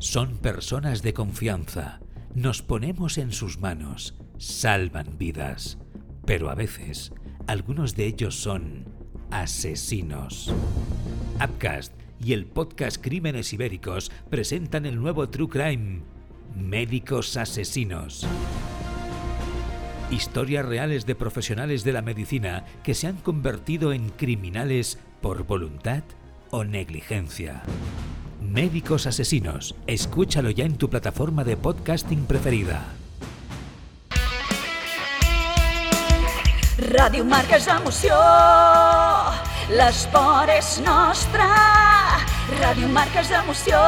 Son personas de confianza. Nos ponemos en sus manos. Salvan vidas. Pero a veces, algunos de ellos son asesinos. Upcast y el podcast Crímenes Ibéricos presentan el nuevo True Crime, Médicos Asesinos. Historias reales de profesionales de la medicina que se han convertido en criminales por voluntad o negligencia. Médicos Asesinos. Escúchalo ya en tu plataforma de podcasting preferida. Ràdio Marca és emoció, l'esport és nostre. Ràdio Marca és emoció,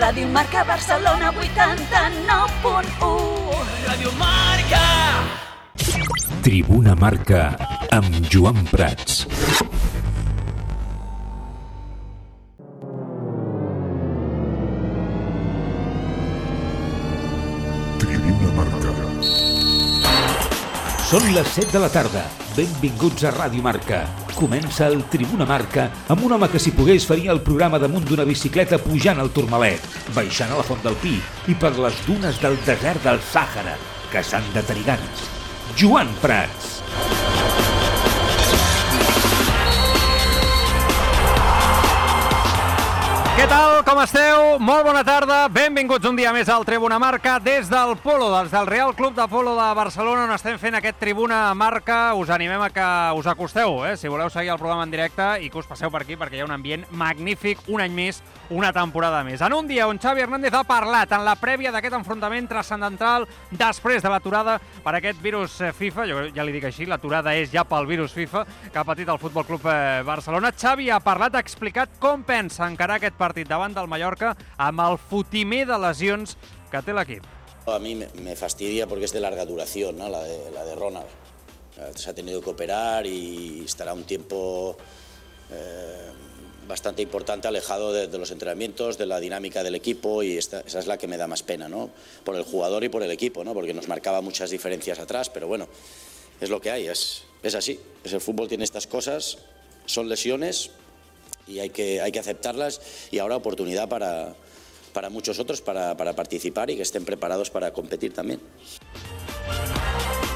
Ràdio Marca Barcelona 89.1. Radio Marca. Tribuna Marca amb Joan Prats. Són les 7 de la tarda. Benvinguts a Ràdio Marca. Comença el Tribuna Marca amb un home que si pogués faria el programa damunt d'una bicicleta pujant al Tourmalet, baixant a la Font del Pi i per les dunes del desert del Sàhara, caçant de tarigans. Joan Prats. Tal, com esteu? Molt bona tarda, benvinguts un dia més al Tribuna Marca des del Polo, des del Real Club de Polo de Barcelona, on estem fent aquest Tribuna Marca. Us animem a que us acosteu, eh? si voleu seguir el programa en directe i que us passeu per aquí perquè hi ha un ambient magnífic, un any més, una temporada més. En un dia on Xavi Hernández ha parlat en la prèvia d'aquest enfrontament transcendental després de l'aturada per aquest virus eh, FIFA, jo ja li dic així, l'aturada és ja pel virus FIFA que ha patit el Futbol Club eh, Barcelona. Xavi ha parlat, ha explicat com pensa encarar aquest partit davant del Mallorca amb el fotimer de lesions que té l'equip. A mí me, fastidia porque es de larga duración, ¿no? la, de, la de Ronald. Eh, Se ha tenido que operar y estará un tiempo eh, bastante importante alejado de, de los entrenamientos, de la dinámica del equipo y esta- esa es la que me da más pena, ¿no? por el jugador y por el equipo, ¿no? porque nos marcaba muchas diferencias atrás, pero bueno, es lo que hay, es, es así. Es el fútbol tiene estas cosas, son lesiones y hay que, hay que aceptarlas y ahora oportunidad para, para muchos otros para, para participar y que estén preparados para competir también.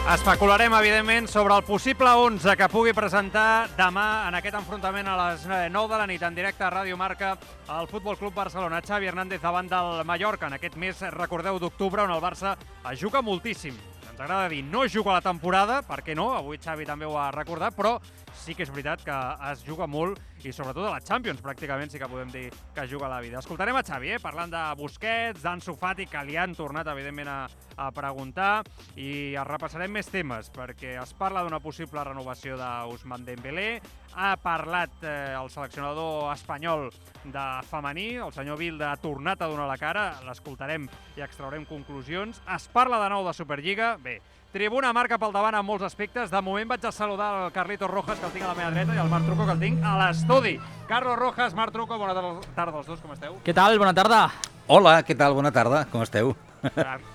Especularem, evidentment, sobre el possible 11 que pugui presentar demà en aquest enfrontament a les 9 de la nit en directe a Ràdio Marca al Futbol Club Barcelona. Xavi Hernández davant del Mallorca en aquest mes, recordeu, d'octubre, on el Barça es juga moltíssim. Ens agrada dir, no es juga la temporada, per què no? Avui Xavi també ho ha recordat, però sí que és veritat que es juga molt i sobretot a la Champions pràcticament sí que podem dir que juga la vida. Escoltarem a Xavi, eh? parlant de Busquets, d'Ansu Fati, que li han tornat evidentment a, a preguntar i es repassarem més temes perquè es parla d'una possible renovació d'Ousmane Dembélé, ha parlat eh, el seleccionador espanyol de femení, el senyor Vilda ha tornat a donar la cara, l'escoltarem i extraurem conclusions. Es parla de nou de Superliga, bé, Tribuna marca pel davant en molts aspectes. De moment vaig a saludar el Carlitos Rojas, que el tinc a la meva dreta, i el Marc Truco, que el tinc a l'estudi. Carlos Rojas, Marc Truco, bona tar- tarda als dos, com esteu? Què tal? Bona tarda. Hola, què tal? Bona tarda, com esteu?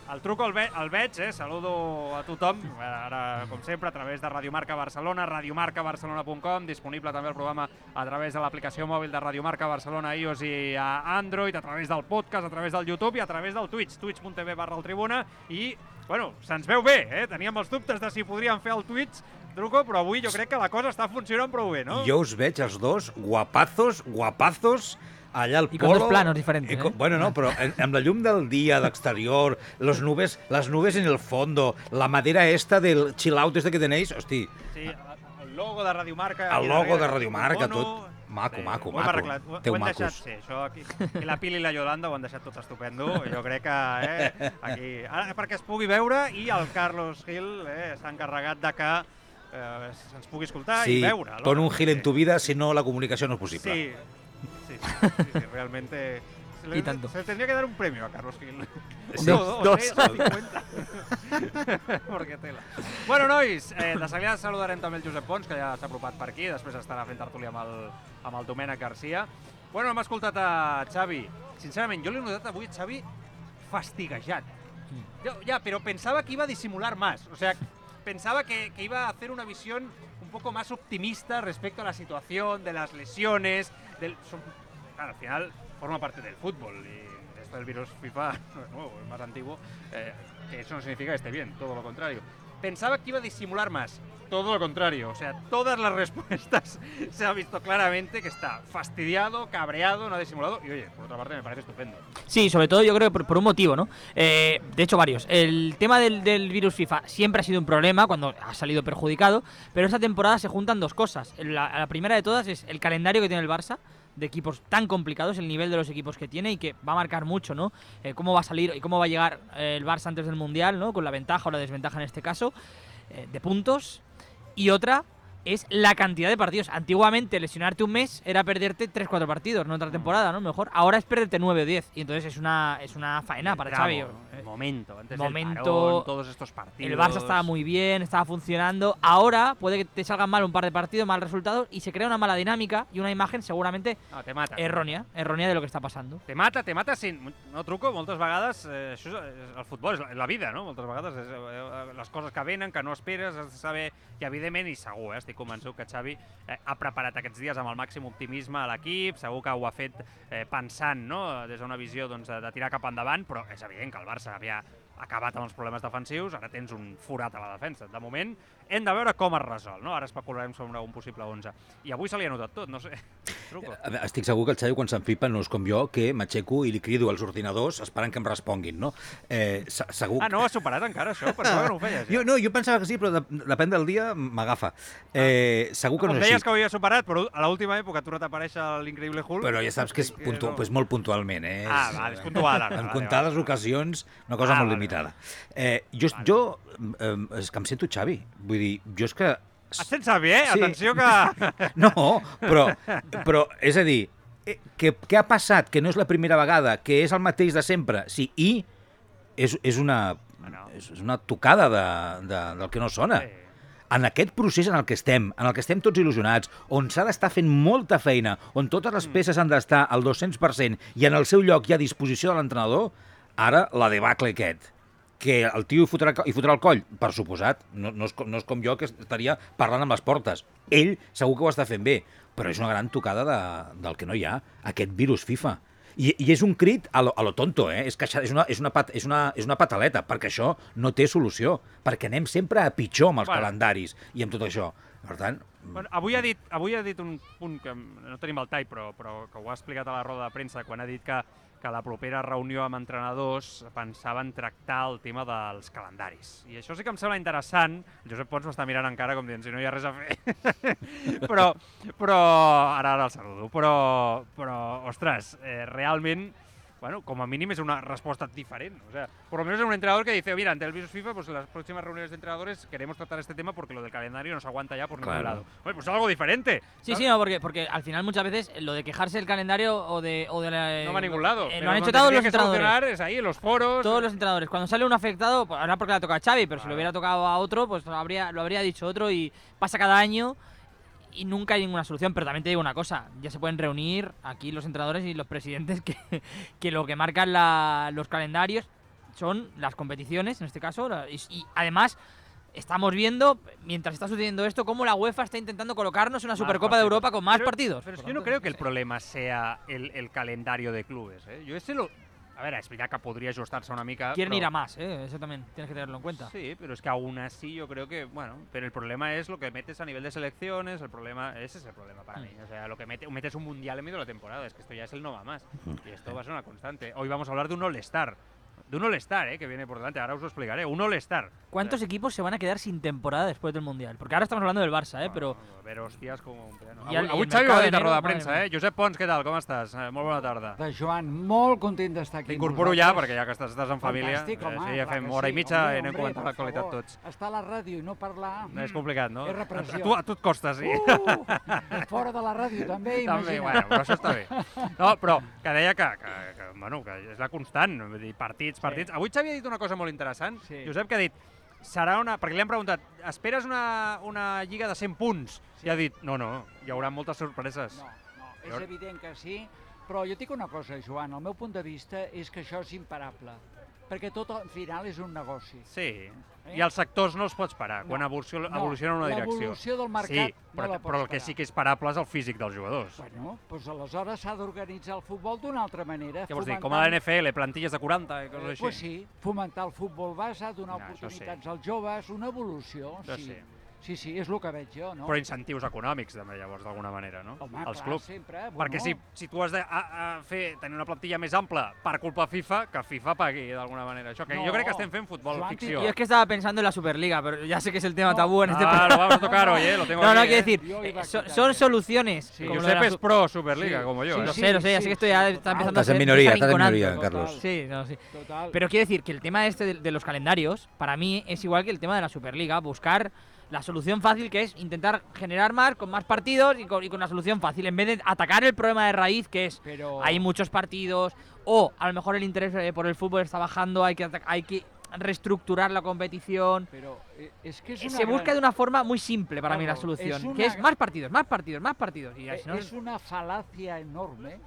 El truco el, ve el veig, eh? saludo a tothom, ara, com sempre, a través de Radio Marca Barcelona, radiomarcabarcelona.com, disponible també el programa a través de l'aplicació mòbil de Radio Marca Barcelona iOS i a Android, a través del podcast, a través del YouTube i a través del Twitch, twitch.tv barra el Tribuna, i, bueno, se'ns veu bé, eh? Teníem els dubtes de si podríem fer el Twitch, truco, però avui jo crec que la cosa està funcionant prou bé, no? Jo us veig els dos guapazos, guapazos, allà al con polo. dos planos diferentes, I co- ¿eh? Bueno, no, però en- amb la llum del dia, d'exterior, les nubes, les nubes en el fondo, la madera esta del chill out este que tenéis, hosti, Sí, el logo de Radio Marca. El logo darrere, de Radio Marca, mono. tot. Maco, maco, ho maco. arreglat. Ho, Teu ho hem macos. deixat, sí, això aquí, i la Pili i la Yolanda ho han deixat tot estupendo. Jo crec que eh, aquí, ara, perquè es pugui veure i el Carlos Gil eh, s'ha encarregat de que eh, se'ns pugui escoltar sí, i veure. alhora. pon un gil en Sí. tu vida, si no la comunicació no és possible. Sí, sí, sí, sí, sí, realmente... Se le, Y tanto. se le tendría que dar un premio a Carlos Gil. Sí. O, o Dos. 50. Perquè tela. Bueno, nois, eh, de seguida saludarem també el Josep Pons, que ja s'ha apropat per aquí, després estarà fent tertúlia amb el, amb el Domènec Garcia. Bueno, hem escoltat a Xavi. Sincerament, jo l'he notat avui, Xavi, fastiguejat. Jo, ya, pero pensaba que iba a disimular más. O sea, pensaba que, que iba a hacer una visión un poco más optimista respecto a la situación, de las lesiones, del... son- claro, al final forma parte del fútbol y esto del virus FIFA no es nuevo, es más antiguo, eh, eso no significa que esté bien, todo lo contrario. Pensaba que iba a disimular más, todo lo contrario, o sea, todas las respuestas se ha visto claramente que está fastidiado, cabreado, no ha disimulado y oye, por otra parte me parece estupendo. Sí, sobre todo yo creo que por, por un motivo, ¿no? Eh, de hecho, varios. El tema del, del virus FIFA siempre ha sido un problema cuando ha salido perjudicado, pero esta temporada se juntan dos cosas. La, la primera de todas es el calendario que tiene el Barça de equipos tan complicados, el nivel de los equipos que tiene y que va a marcar mucho, ¿no? Eh, cómo va a salir y cómo va a llegar eh, el Barça antes del Mundial, ¿no? Con la ventaja o la desventaja en este caso, eh, de puntos. Y otra es la cantidad de partidos. Antiguamente lesionarte un mes era perderte 3-4 partidos, no otra temporada, ¿no? Mejor. Ahora es perderte 9 o 10 y entonces es una, es una faena para Xavi. El momento, antes momento, del parón, todos estos partidos. El Barça estaba muy bien, estaba funcionando. Ahora puede que te salgan mal un par de partidos, mal resultados y se crea una mala dinámica y una imagen seguramente No, te mata. errónea, errónea de lo que está pasando. Te mata, te mata sin... No truco, moltes vegades eh, això és, és el futbol, és la, la vida, no? Moltes vegades és, eh, eh, les coses que venen, que no esperes, has de saber... I evidentment, i segur, eh, estic convençut que Xavi eh, ha preparat aquests dies amb el màxim optimisme a l'equip, segur que ho ha fet eh, pensant, no?, des d'una visió doncs, de, de tirar cap endavant, però és evident que el Barça havia acabat amb els problemes defensius, ara tens un forat a la defensa. De moment, hem de veure com es resol, no? Ara especularem sobre un possible 11. I avui se li ha notat tot, no sé. Truco. Estic segur que el Xavi quan s'enfipa no és com jo, que m'aixeco i li crido als ordinadors esperant que em responguin, no? Eh, se- segur... Ah, no has superat encara, això? Pensava que no ho feies. Jo, no, jo pensava que sí, però de, depèn del dia m'agafa. Eh, segur que no Em és deies així. que ho havia superat, però a l'última època ha tornat a aparèixer l'increïble Hulk. Però ja saps que és puntu, no. pues molt puntualment, eh? Ah, vale, és puntual, ara, En comptades ocasions, una cosa Ah, molt limitada. Eh, jo, jo eh, és que em sento Xavi. Vull dir, jo és que... Et sents Xavi, eh? Sí. Atenció que... No, però, però és a dir, eh, que, què ha passat? Que no és la primera vegada, que és el mateix de sempre. Sí, i és, és, una, és una tocada de, de, del que no sona. Sí. En aquest procés en el que estem, en el que estem tots il·lusionats, on s'ha d'estar fent molta feina, on totes Mm. les peces han d'estar al 200% i en el seu lloc hi ha disposició de l'entrenador, ara la debacle aquest que el tio hi fotrà, hi fotrà el coll, per suposat, no, no, és com, no és com jo que estaria parlant amb les portes. Ell segur que ho està fent bé, però és una gran tocada de, del que no hi ha, aquest virus FIFA. I, I és un crit a lo, a lo tonto, eh? És, que és, una, és, una pat, és, una, és una pataleta, perquè això no té solució, perquè anem sempre a pitjor amb els Bueno. calendaris i amb tot això. Per tant, Bueno, avui, ha dit, avui ha dit un punt que no tenim el tall, però, però que ho ha explicat a la roda de premsa, quan ha dit que, que a la propera reunió amb entrenadors pensaven tractar el tema dels calendaris. I això sí que em sembla interessant. El Josep Pons m'està mirant encara com dient si no hi ha res a fer. però, però, ara, ara el saludo. Però, però ostres, eh, realment bueno, como a mínimo es una respuesta diferente. O sea, por lo menos es un entrenador que dice, mira, ante el virus FIFA, pues en las próximas reuniones de entrenadores queremos tratar este tema porque lo del calendario nos aguanta ya por ningún Claro. lado. Oye, pues algo diferente. Sí, ¿sabes? sí, no, porque, porque al final muchas veces lo de quejarse del calendario o de, o de la, No va a ningún lado. eh, lo han hecho todos los que entrenadores. es ahí, en los foros. Todos los entrenadores. Cuando sale un afectado, pues, ahora porque le ha tocado a Xavi, pero si Claro. lo hubiera tocado a otro, pues lo habría, lo habría dicho otro y pasa cada año y nunca hay ninguna solución. Pero también te digo una cosa, ya se pueden reunir aquí los entrenadores y los presidentes que, que lo que marcan la- los calendarios son las competiciones, en este caso, y, y además... Estamos viendo, mientras está sucediendo esto, cómo la UEFA está intentando colocarnos una Más Supercopa de. Europa con más Pero- partidos. Pero es Por que yo no creo que el problema sea el, el calendario de clubes. ¿eh? Yo ese lo... A ver, es verdad que podría ajustarse una mica. Quieren però- ir a más, ¿eh? eso también tienes que tenerlo en cuenta. Sí, pero es que aún así yo creo que, bueno, pero el problema es lo que metes a nivel de selecciones, el problema, ese es el problema para mí. O sea, lo que mete, metes un mundial en medio de la temporada, es que esto ya es el no va más. Y esto va a ser una constante. Hoy vamos a hablar de un All-Star. De un All-Star, ¿eh? Que viene por delante, ahora os lo explicaré. Un All-Star. ¿Cuántos equipos se van a quedar sin temporada después del Mundial? Porque ahora estamos hablando del Barça, ¿eh? Pero A ver, hostias como un piano. I el- Avui, i Xavi de dit a roda de premsa, eh? Josep Pons, què tal? Com estàs? Eh, molt bona tarda. De Joan, molt content d'estar aquí. T'incorporo ja, perquè ja que estàs, estàs en família, Fantàstic, eh, home, sí, ja fem hora i sí. mitja Hombre, i anem comentant l'actualitat tots. Estar a la ràdio i no parlar... És mm, complicat, no? És repressió. A tu, a tu et costa, sí. Uh, fora de la ràdio també, També, imagina't. bueno, però això està bé. No, però que deia que, que, que, bueno, que és la constant, vull dir, partits, partits. Avui Xavi ha dit una cosa molt interessant, Sí. Josep, que ha dit, serà una... Perquè li han preguntat, esperes una, una lliga de 100 punts? I ha dit, no, no, hi haurà moltes sorpreses. No, no, és evident que sí, però jo dic una cosa, Joan, el meu punt de vista és que això és imparable. Perquè tot al final és un negoci. Sí. Eh? I els sectors no els pots parar quan No, evoluciona, no, evoluciona una direcció. l'evolució del mercat sí, no però, la pots però el que parar. sí que és parable és el físic dels jugadors. Bueno, doncs aleshores s'ha d'organitzar el futbol d'una altra manera. Què vols dir? Com a la NFL, plantilles de 40 i coses Eh, així? Pues sí, fomentar el futbol base, donar No, això sí. oportunitats als joves, una evolució. Això sí. sí. Sí, sí, és el que veig jo, no? Però incentius econòmics, també, llavors, d'alguna manera, no? Home, Els clar, clubs. sempre, Perquè bueno. si, si tu has de a, a fer, tenir una plantilla més ampla per culpa FIFA, que FIFA pagui d'alguna manera això. Que No, jo crec que estem fent futbol Joan, ficció. Yo es que estaba pensando en la Superliga, pero ya sé que es el tema No. tabú en este Ah, lo vamos a tocar hoy, ¿eh? Lo tengo No, no, aquí, quiero ¿eh? decir, eh, a son, son soluciones. Sí. como Josep la es su- pro Superliga, Sí, como yo. sí, ¿eh? Lo sé, lo sé, así que esto ya está empezando a Estás en ser minoría, estar estás en minoría. Carlos. Sí, no, sí. Total. Pero quiero decir que el tema este de, de los calendarios, para mí es igual que el tema de la Superliga, buscar la solución fácil que es intentar generar más con más partidos y con, y con una solución fácil, en vez de atacar el problema de raíz que es Pero... hay muchos partidos o a lo mejor el interés eh, por el fútbol está bajando, hay que, hay que reestructurar la competición. Pero eh, es que es Eh, una Se busca gran- de una forma muy simple para mí la solución, es que una- es más partidos, más partidos, más partidos. Y no- es una falacia enorme,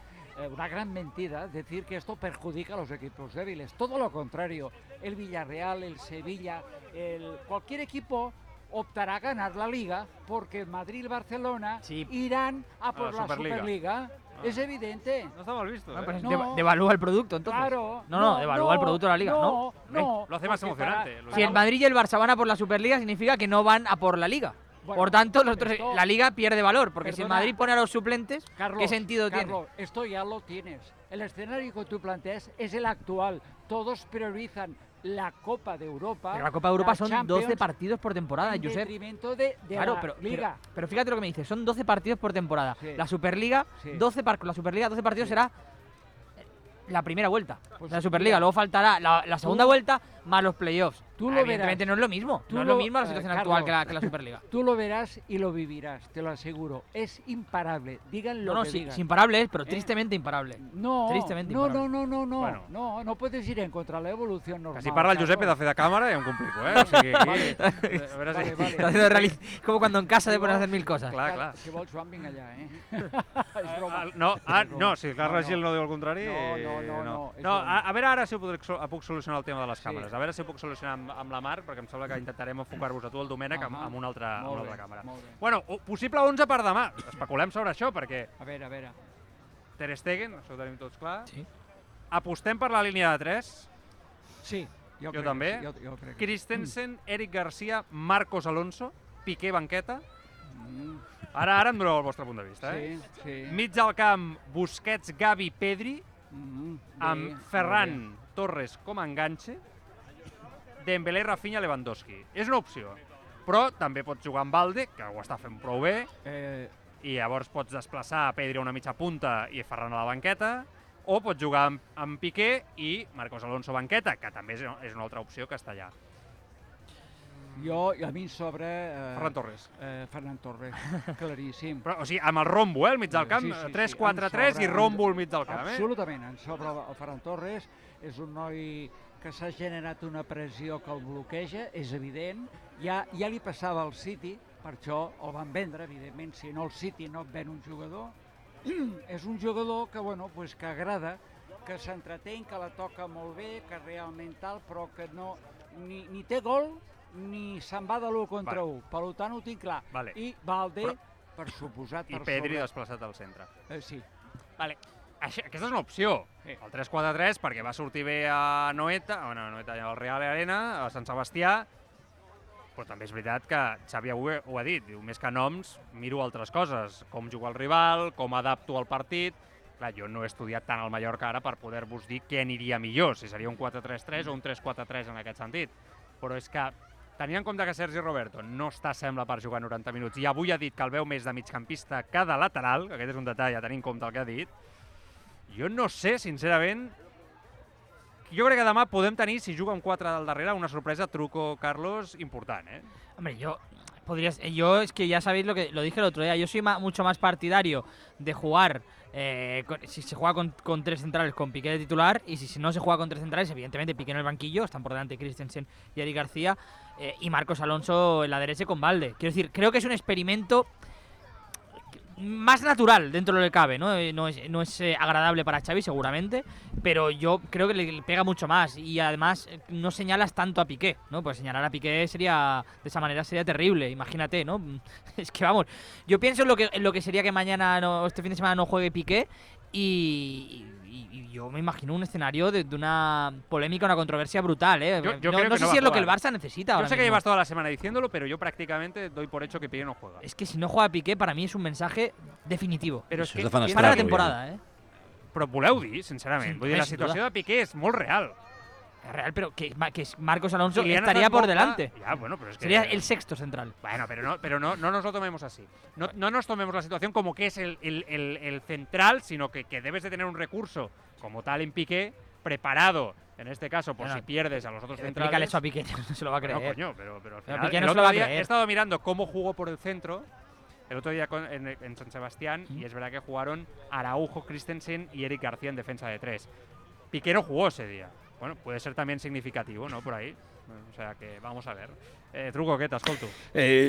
una gran mentira decir que esto perjudica a los equipos débiles. Todo lo contrario, el Villarreal, el Sevilla, el, cualquier equipo optará a ganar la liga porque el Madrid y el Barcelona Sí. irán a por la Superliga. Superliga. Es evidente. No está mal visto, ¿eh? pues No. deva- devalúa el producto entonces. Claro. No, no, devalúa el producto de la liga, ¿no? No, Lo hace más para- emocionante, Si el Madrid y el Barça van a por la Superliga, significa que no van a por la Liga. Bueno, por tanto, los otros- esto- la Liga pierde valor, porque si el. Madrid pone a los suplentes, Carlos, ¿qué sentido Carlos, esto ya lo tienes. El escenario que tú planteas es el actual. Todos priorizan la Copa de Europa. Pero la Copa de Europa son Champions, 12 partidos por temporada, en Josep. de, de Claro, la pero, Liga. pero fíjate lo que me dices, son 12 partidos por temporada. Sí. La Superliga, Sí. 12 par- la Superliga, 12 partidos Sí. será la primera vuelta. Pues la Superliga, luego faltará la, la segunda vuelta más los playoffs. Tú lo Evidentemente verás. no es lo mismo. Tú no es lo mismo la situación actual que la, que la Superliga. Tú lo verás y lo vivirás, te lo aseguro. Es imparable. Digan lo No, no, que sí, digan. sí, imparable es, pero ¿Eh? tristemente imparable. No, Tristemente no, imparable. no, no, no, no, Bueno. no, no puedes ir en contra de la evolución normal. Que si parla el Josep he de càmera i em complico, eh? O aquí, Vale. como cuando en casa te pones a hacer mil cosas. Clar, clar. Si vols, vinga allà, eh? és broma. Ah, no, ah, no, si el Carles No, Gil no diu el contrari... No, no, no, no, no a, a veure ara si ho puc solucionar el tema de les Sí. A veure si ho puc solucionar amb, amb la Marc, perquè em sembla que intentarem enfocar-vos a tu, el Domènec, amb, amb, una altra, amb una bé, altra càmera. bé. Bueno, o- possible 11 per demà. Especulem sobre això, perquè A veure, a veure. Ter Stegen, això ho tenim tots clar. Sí. Apostem per la línia de 3. Sí, jo, Jo crec també. Que sí, jo, jo crec que. Christensen, Eric Garcia, Marcos Alonso, Piqué banqueta. Mm, Ara, ara em doneu el vostre punt de vista, eh? sí, sí. Mig del camp, Busquets, Gavi, Pedri, Mm, bé, amb Ferran Torres com a enganxe, Dembélé, Rafinha, Lewandowski. És una opció, però també pots jugar amb Valde, que ho està fent prou bé. Eh, i llavors pots desplaçar a Pedri a una mitja punta i Ferran a la banqueta, o pots jugar amb, amb Piqué i Marcos Alonso banqueta, que també és, és una altra opció que està allà. jo, a mi em sobra... Eh, Ferran Torres. Eh, Ferran Torres, claríssim. Però, o sigui, amb el rombo, eh, al mig del camp, Sí, sí, sí, 3-4-3 em i sobra- rombo al mig del camp, eh? Absolutament, en sobre el Ferran Torres és un noi que s'ha generat una pressió que el bloqueja, és evident, ja, ja li passava al City, per això el van vendre, evidentment, si no el City no et ven un jugador, és un jugador que, bueno, pues, que agrada, que s'entretén, que la toca molt bé, que realment tal, però que no, ni, ni té gol ni se'n va de l'1 contra Vale. 1. Per tant, ho tinc clar. Vale. I Valde, Però- per suposat, I per Pedri sobre... desplaçat al centre. Eh, sí. Vale. Això, aquesta és una opció, Sí. el 3-4-3, perquè va sortir bé a Noeta, bueno, a Noeta, al Real Arena, a Sant Sebastià, però també és veritat que Xavi ho, ho ha dit, diu, més que noms, miro altres coses, com jugar el rival, com adapto al partit... Clar, jo no he estudiat tant el Mallorca ara per poder-vos dir què aniria millor, si seria un 4-3-3 o un 3-4-3 en aquest sentit. Però és que, tenint en compte que Sergi Roberto no està, sembla, per jugar 90 minuts, i avui ha dit que el veu més de migcampista que de lateral, que aquest és un detall a tenir en compte el que ha dit, jo no sé, sincerament, jo crec que demà podem tenir, si juga amb 4 del darrere, una sorpresa truco Carlos important, eh? Hombre, yo podrías, eh, yo es que ya sabéis lo que lo dije el otro día. Yo soy mucho más partidario de jugar eh, si se juega con, con tres centrales con Piqué de titular y si, si no se juega con tres centrales, evidentemente Piqué en el banquillo, están por delante Christensen y Eric García eh, y Marcos Alonso en la derecha con Valde. Quiero decir, creo que es un experimento más natural dentro de lo que cabe, ¿no? Eh, No es, no es eh, agradable para Xavi seguramente, pero yo creo que le, pega mucho más y además eh, no señalas tanto a Piqué, ¿no? Pues señalar a Piqué sería de esa manera sería terrible, imagínate, ¿no? Es que vamos, yo pienso en lo que en lo que sería que mañana no, este fin de semana no juegue Piqué y yo me imagino un escenario de, de una polémica, una controversia brutal, ¿eh? Yo- yo no creo no que sé no si es lo que el. Barça necesita. Yo sé que mismo. llevas toda la semana diciéndolo, pero yo prácticamente doy por hecho que Piqué no juega. Es que si no juega Piqué, para mí es un mensaje definitivo. És Això que, és de fenestrada, Para la temporada, ¿eh? però voleu dir, sincerament, Sí, vull dir, la situació de Piqué és molt real. Es real, pero que, que Marcos Alonso Kylian estaría es por delante. Ya, bueno, pero es que... Sería el sexto central. Bueno, pero no, pero no, no nos lo tomemos así. No, no nos tomemos la situación como que es el, el- el- el central, sino que, que debes de tener un recurso como tal en Piqué, preparado, en este caso, por No, si pierdes a los otros centrales. a Piqué, no se lo va a creer. No, coño, pero, pero al Pero final, Piqué el no se otro lo va a día creer. he estado mirando cómo jugó por el centro el otro día con- en, en San Sebastián Mm. y es verdad que jugaron Araujo, Christensen y Eric García en defensa de tres. Piqué no jugó ese día. Bueno, puede ser también significativo, ¿no? Por ahí. O sea que vamos a ver. Eh, Truco, què t'escolto? Eh,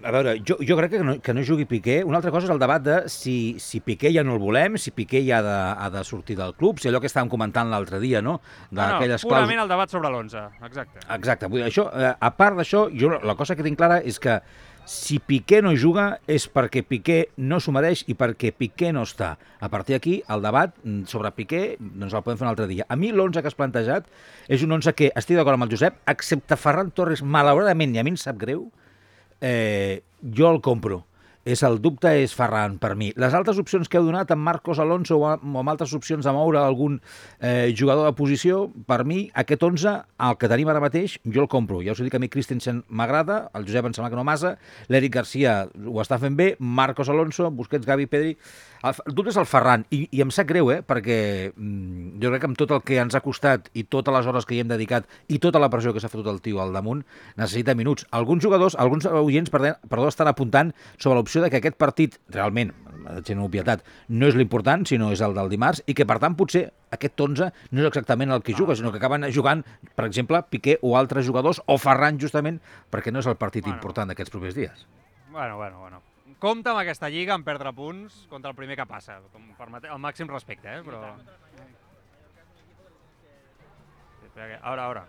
a veure, jo, jo crec que no, que no jugui Piqué. Una altra cosa és el debat de si, si Piqué ja no el volem, si Piqué ja ha de, ha de sortir del club, si allò que estàvem comentant l'altre dia, no? No, no, purament el debat sobre l'11, exacte. Exacte, vull dir, això, eh, a part d'això, jo la cosa que tinc clara és que si Piqué no juga és perquè Piqué no s'ho mereix i perquè Piqué no està. A partir d'aquí, el debat sobre Piqué doncs el podem fer un altre dia. A mi l'11 que has plantejat és un 11 que estic d'acord amb el Josep, excepte Ferran Torres, malauradament, i a mi em sap greu, eh, jo el compro. És el dubte és Ferran per mi. Les altres opcions que heu donat amb Marcos Alonso o, amb altres opcions de moure algun eh, jugador de posició, per mi aquest 11, el que tenim ara mateix, jo el compro. Ja us he dit que a mi Christensen m'agrada, el Josep em sembla que no massa, l'Eric Garcia ho està fent bé, Marcos Alonso, Busquets, Gavi, Pedri... El, el dubte és el Ferran, i, i em sap greu, eh, perquè mm, jo crec que amb tot el que ens ha costat i totes les hores que hi hem dedicat i tota la pressió que s'ha fotut el tio al damunt, necessita minuts. Alguns jugadors, alguns oients, perdó estan apuntant sobre l'opció de que aquest partit, realment, gent obvietat, no és l'important, sinó és el del dimarts, i que, per tant, potser aquest 11 no és exactament el que juga, sinó que acaben jugant, per exemple, Piqué o altres jugadors, o Ferran, justament, perquè no és el partit Bueno. important d'aquests propers dies. Bueno, bueno, bueno. Compte amb aquesta lliga en perdre punts contra el primer que passa. Com permete, el màxim respecte, eh? Però... Espera que- Ahora, ahora.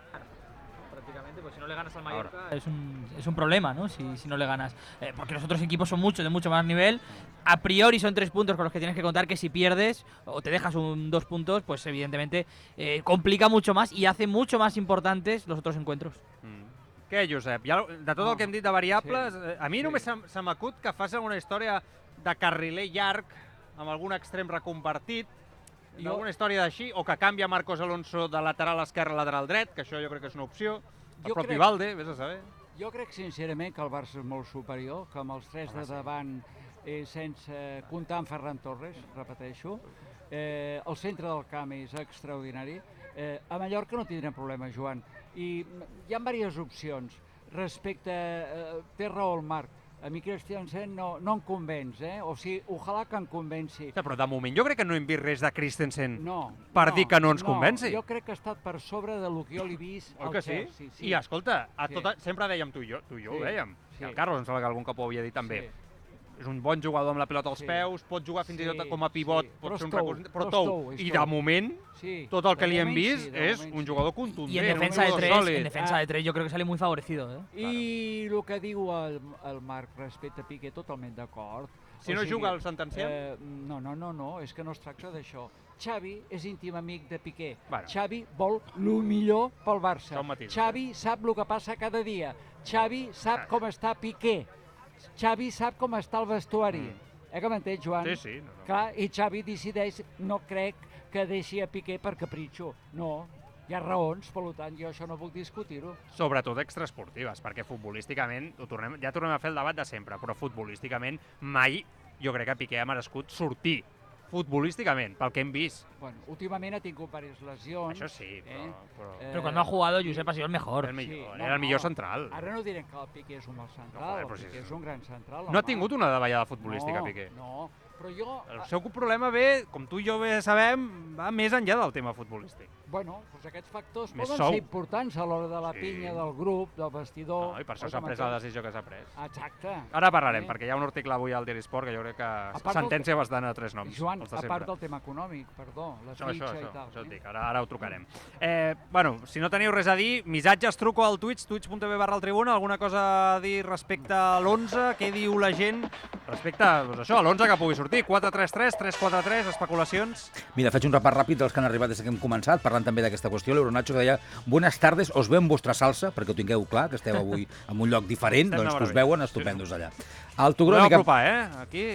Prácticamente, pues si no le ganas al Mallorca es un, es un problema, ¿no? Si, si no le ganas. Eh, porque los otros equipos son muchos, de mucho más nivel. A priori son tres puntos con los que tienes que contar que si pierdes o te dejas un dos puntos, pues evidentemente eh, complica mucho más y hace mucho más importantes los otros encuentros. Mm. Què, Josep? Ja, de tot el que hem dit de variables, sí, a mi sí. només se, se m'acut que fas alguna història de carriler llarg amb algun extrem reconvertit, jo... Alguna història d'així, o que canvia Marcos Alonso de lateral esquerre a lateral dret, que això jo crec que és una opció. El Jo propi crec- Valde, vés a saber. Jo crec sincerament que el Barça és molt superior, que amb els tres de davant, eh, sense comptar amb Ferran Torres, repeteixo, eh, el centre del camp és extraordinari. Eh, a Mallorca no tindrem problema, Joan. I hi ha diverses opcions. Respecte, eh, té raó el Marc, a mi Christiansen no, no em convenç, eh? O sigui, ojalà que em convenci. Hòstia, però de moment jo crec que no hem vist res de Christensen No, per dir que no ens no, convenci. Jo crec que ha estat per sobre de lo que jo l'he vist Oi al que sí? Chelsea. Sí. I escolta, a Sí. tota, sempre dèiem tu i jo, tu i jo Sí, ho dèiem. sí. I el Carlos em sembla que algun cop ho havia dit també. Sí. És un bon jugador amb la pilota als Sí. peus, pot jugar fins i tot Sí, com a pivot, sí. pot Però ser un recurs... Però tou. I de moment, Sí, tot el que li hem vist sí, és moment un sí. jugador contundent, Y en defensa un de tres, sòlid. en defensa de tres yo creo que sale muy favorecido, ¿eh? I el que diu el, el Marc respecte a Piqué, totalment d'acord. Si no juga el sentenciem? Eh, no, no, no, no, és que no es tracta d'això. Xavi és íntim amic de Piqué. Bueno. Xavi vol el millor pel Barça. Xavi sap el que passa cada dia. Xavi sap com està Piqué. Xavi sap com està el vestuari. Mm. Eh que m'entens, Joan? Sí, sí. No, no. Clar, i Xavi decideix, no crec que deixi a Piqué per capritxo. No, hi ha raons, per tant, jo això no puc discutir-ho. Sobretot extraesportives, perquè futbolísticament, ho tornem, ja tornem a fer el debat de sempre, però futbolísticament mai jo crec que Piqué ha merescut sortir futbolísticament, pel que hem vist. Bueno, últimament ha tingut diverses lesions. Això sí, però... Eh? però... Eh, Pero cuando ha jugado, Josep ha sido el mejor. Era el millor, no, era el millor no. central. Ara no direm que el Piqué és un mal central, joder, el però sí, Piqué sí. és un gran central. No ha tingut una davallada futbolística, no, Piqué. No, Però jo... El seu problema ve, com tu i jo bé sabem, va més enllà del tema futbolístic. Bueno, doncs aquests factors Més poden sou. ser importants a l'hora de la Sí. pinya del grup, del vestidor... No, I per això s'ha que pres la decisió que s'ha pres. Exacte. Ara parlarem, Eh? perquè hi ha un article avui al Diari Sport que jo crec que part del- bastant a tres noms. Joan, a part del tema econòmic, perdó, la Això, això, fitxa això, i tal. això et eh? dic, ara, ara ho trucarem. Eh, bueno, si no teniu res a dir, missatges, truco al Twitch, twitch.tv barra el Tribuna, alguna cosa a dir respecte a l'11, què diu la gent respecte doncs això, a l'11 que pugui sortir, 4-3-3, 3-4-3, especulacions... Mira, faig un repàs ràpid dels que han arribat des que hem començat, parlant també d'aquesta qüestió. L'Euronacho que deia, buenas tardes, os veo en vuestra salsa, perquè ho tingueu clar, que esteu avui en un lloc diferent, doncs que us veuen estupendos allà. El Podeu Togromi, que... apropar, eh? Aquí,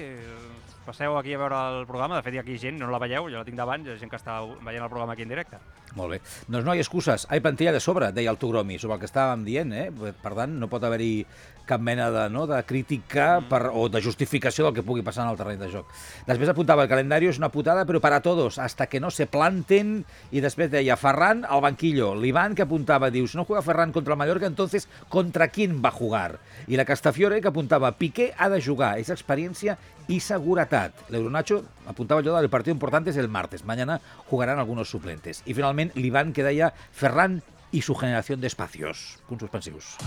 passeu aquí a veure el programa, de fet hi ha aquí gent, no la veieu, jo la tinc davant, hi ha gent que està veient el programa aquí en directe. Molt bé. Doncs no hi ha excuses. Hay plantilla de sobre, deia el Togromi, sobre el que estàvem dient, eh? Per tant, no pot haver-hi cap mena de, no, de crítica per, o de justificació del que pugui passar en el terreny de joc. Després apuntava, el calendari és una putada, però para todos, hasta que no se planten, i després deia, Ferran al banquillo. L'Ivan que apuntava, diu, si no juega Ferran contra el Mallorca, entonces, ¿contra quién va a jugar? I la Castafiore que apuntava, Piqué ha de jugar, és experiència i seguretat. L'Euronacho apuntava allò del partido importante es el martes, mañana jugarán algunos suplentes. I finalment l'Ivan que deia, Ferran y su generación de espacios. Punts suspensius.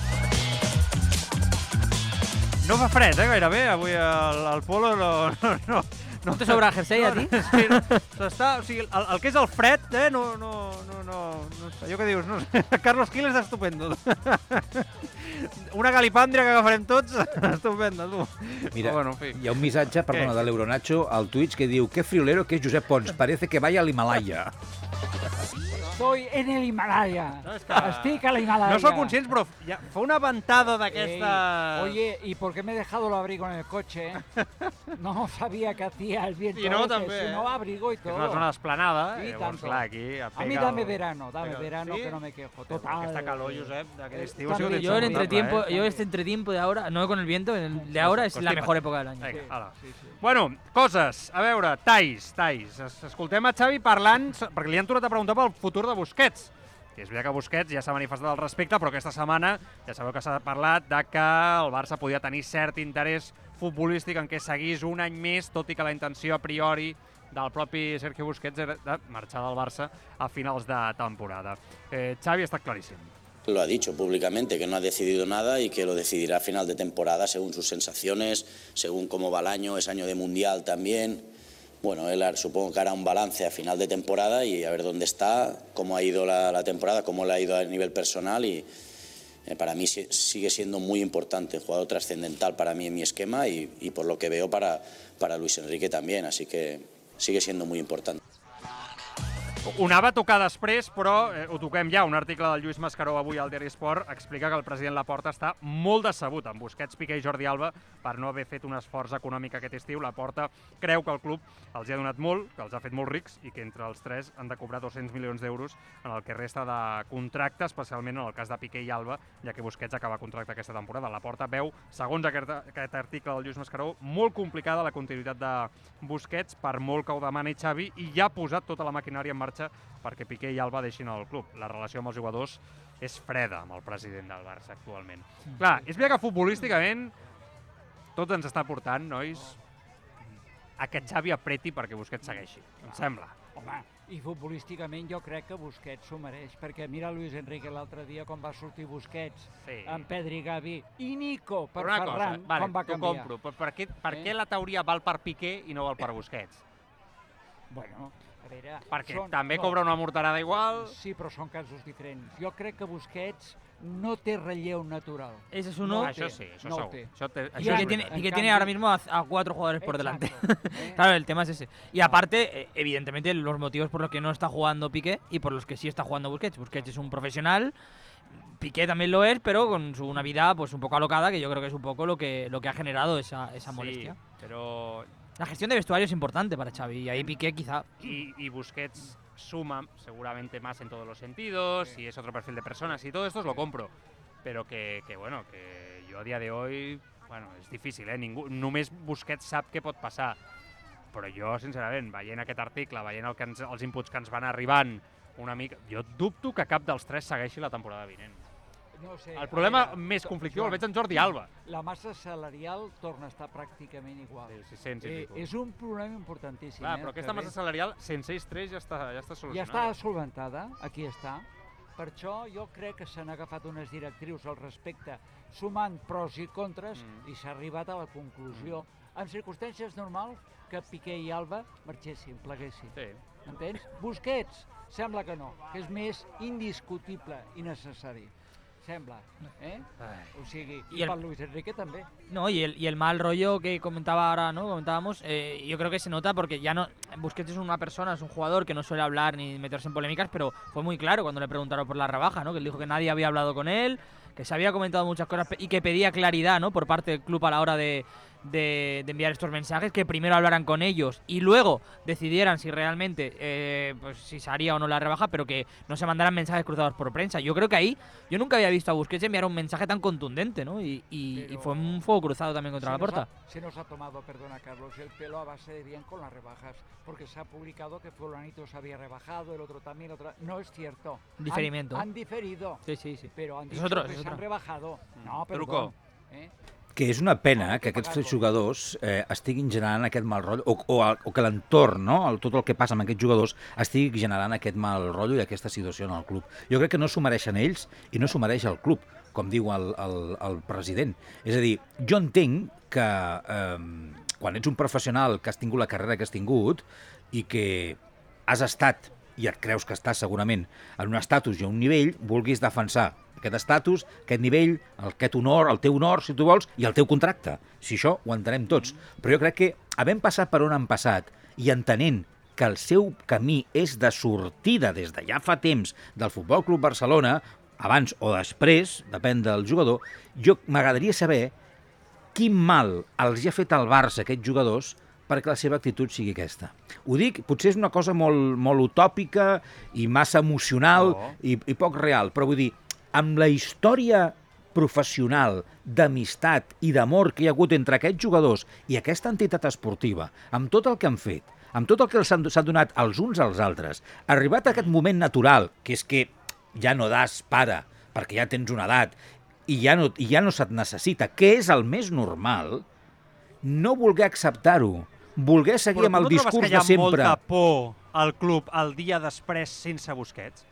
No fa fred, eh, gairebé, avui al, al polo no... no, no. ¿No te sobra jersey a ti? Sí, no, s'està, o sigui, el, el que és el fred, eh, no, no, no, no, no sé, allò que dius, no sé, Carlos Gil és estupendo. Una galipàndria que agafarem tots, estupenda, tu. Mira, Però bueno, en fi. hi ha un missatge, perdona, de l'Euronacho al Twitch que diu que friolero que és Josep Pons, parece que vaya al Himalaya. Estoy en el Himalaya. No, és que- Estic a la Himalaya. No sou conscients, però ja, fa una ventada d'aquesta... Oye, ¿y por qué me he dejado el abrigo en el coche? No sabía que hacía el viento. Y no, ese, también, Si ¿eh? no, abrigo y És todo. una zona esplanada, Sí, eh, llavors, tanto. clar, aquí... A mí dame el- verano, dame pega- verano ¿Sí? que no me quejo. Total. Aquesta calor, Josep, d'aquest Eh, estiu... también, ha sigut Yo el Yo entretiempo, insoportable, yo eh? este entretiempo de ahora, no con el viento, el de ahora es la Constipa't. mejor época del año. Vinga, ala. Sí, sí. Bueno, coses. A veure, Tais. Es- Escoltem a Xavi parlant, perquè li han tornat a preguntar pel futur de Busquets. Que és veritat que Busquets ja s'ha manifestat al respecte, però aquesta setmana ja sabeu que s'ha parlat de que el Barça podia tenir cert interès futbolístic en què seguís un any més, tot i que la intenció a priori del propi Sergio Busquets era de marxar del Barça a finals de temporada. Eh, Xavi ha estat claríssim. Lo ha dicho públicamente, que no ha decidido nada y que lo decidirá a final de temporada según sus sensaciones, según cómo va el año, es año de mundial también. Bueno, él supongo que hará un balance a final de temporada y a ver dónde está, cómo ha ido la, la temporada, cómo le ha ido a nivel personal y eh, para mí si- sigue siendo muy importante, jugador trascendental para mí en mi esquema y, y por lo que veo para, para Luis Enrique también, así que sigue siendo muy importante. Ho anava a tocar després, però eh, ho toquem ja. Un article del Lluís Mascaró avui al Diari Esport explica que el president Laporta està molt decebut amb Busquets, Piqué i Jordi Alba per no haver fet un esforç econòmic aquest estiu. Laporta creu que el club els ha donat molt, que els ha fet molt rics i que entre els tres han de cobrar 200 milions d'euros en el que resta de contracte, especialment en el cas de Piqué i Alba, ja que Busquets acaba contracte aquesta temporada. Laporta veu, segons aquest, aquest article del Lluís Mascaró, molt complicada la continuïtat de Busquets per molt que ho demani Xavi i ja ha posat tota la maquinària en marxa perquè Piqué i Alba deixin el club. La relació amb els jugadors és freda amb el president del Barça actualment. Clar, és veritat que futbolísticament tot ens està portant, nois, a que Xavi apreti perquè Busquets segueixi, em sembla. Home, i futbolísticament jo crec que Busquets s'ho mereix, perquè mira Luis Enrique l'altre dia quan va sortir Busquets, Sí. amb Pedri, Gavi i Nico per Però una Ferran, cosa, vale, com va canviar. compro, però per què, per Eh? què la teoria val per Piqué i no val per Busquets? Bueno, a veure... Perquè són- també no, cobra una morterada igual... Sí, però són casos diferents. Jo crec que Busquets no té relleu natural. Ese es uno. No, això té, sí, això no ho segur. té. Això té, I això Piqué és en- tiene, Piqué tiene ahora mismo a, a cuatro jugadores por delante. Exacto, ¿eh? Claro, el tema es ese. Y aparte, eh, evidentemente, los motivos por los que no está jugando Piqué y por los que sí está jugando Busquets. Busquets es un profesional, Piqué también lo es, pero con su una vida pues un poco alocada, que yo creo que es un poco lo que, lo que ha generado esa, esa molestia. Sí, però La gestión de vestuario es importante para Xavi y ahí Piqué quizá... y, y Busquets suma seguramente más en todos los sentidos y es otro perfil de personas y todo esto lo compro. Pero que, que, bueno, que yo a día de hoy, bueno, és difícil, eh? Ningú, només Busquets sap què pot passar. Però jo, sincerament, veient aquest article, veient el que ens, els inputs que ens van arribant una mica, jo dubto que cap dels tres segueixi la temporada vinent. No sé, El problema veure, més conflictiu el Joan, veig en Jordi Alba. La massa salarial torna a estar pràcticament igual. Sí, 600 i Eh, és un problema importantíssim. Clar, eh, però aquesta que massa ve- salarial, sense ells tres, ja està, ja està ja solucionada. està solventada, aquí està. Per això jo crec que s'han agafat unes directrius al respecte, sumant pros i contres, Mm. i s'ha arribat a la conclusió, en circumstàncies normals, que Piqué i Alba marxessin, pleguessin. Sí. Entens? Busquets, sembla que no, que és més indiscutible i necessari. Sembla, eh? O sigui, I i, el- per Luis Enrique també. No, y el, y el mal rollo que comentaba ahora, ¿no? Comentábamos, eh, yo creo que se nota porque ya no. Busquets es una persona, es un jugador que no suele hablar ni meterse en polémicas, pero fue muy claro cuando le preguntaron por la rebaja, ¿no? Que él dijo que nadie había hablado con él, que se había comentado muchas cosas y que pedía claridad, ¿no? Por parte del club a la hora de, de- de enviar estos mensajes, que primero hablaran con ellos y luego decidieran si realmente, eh, pues si se haría o no la rebaja, pero que no se mandaran mensajes cruzados por prensa. Yo creo que ahí, yo nunca había visto a Busquets enviar un mensaje tan contundente, ¿no? Y, y- y Pero- fue un fuego cruzado también contra la puerta. ha- se nos ha tomado, perdona Carlos, el pelo a base de bien con las rebajas, porque se ha publicado que fulanito se había rebajado, el otro también, otra... No es cierto. Han- Diferimiento. Han, diferido, Sí, sí, sí. pero han Es dicho otro, que es se han otro. rebajado. No, perdó. Truco. Eh? Que és una pena que que aquests jugadors eh, estiguin generant aquest mal rotllo, o, o, el- o que l'entorn, no? el, tot el que passa amb aquests jugadors, estigui generant aquest mal rotllo i aquesta situació en el club. Jo crec que no s'ho mereixen ells i no s'ho mereix el club, com diu el, el, el president. És a dir, jo entenc que eh, quan ets un professional que has tingut la carrera que has tingut i que has estat i et creus que estàs segurament en un estatus i a un nivell, vulguis defensar aquest estatus, aquest nivell, aquest honor, el teu honor, si tu vols, i el teu contracte. Si això ho entenem tots. Però jo crec que, havent passat per on han passat i entenent que el seu camí és de sortida des de ja fa temps del Futbol Club Barcelona, abans o després, depèn del jugador, jo m'agradaria saber quin mal els hi ha fet al Barça aquests jugadors perquè la seva actitud sigui aquesta. Ho dic, potser és una cosa molt, molt utòpica i massa emocional No. i, i poc real, però vull dir, amb la història professional, d'amistat i d'amor que hi ha hagut entre aquests jugadors i aquesta entitat esportiva, amb tot el que han fet, amb tot el que s'han donat els uns als altres, arribat a aquest moment natural, que és que ja no das pare, perquè ja tens una edat, i ja no, i ja no se't necessita, que és el més normal, no voler acceptar-ho, voler seguir Però amb el tu no trobes discurs que hi ha de sempre. molta por al club el dia després sense Busquets?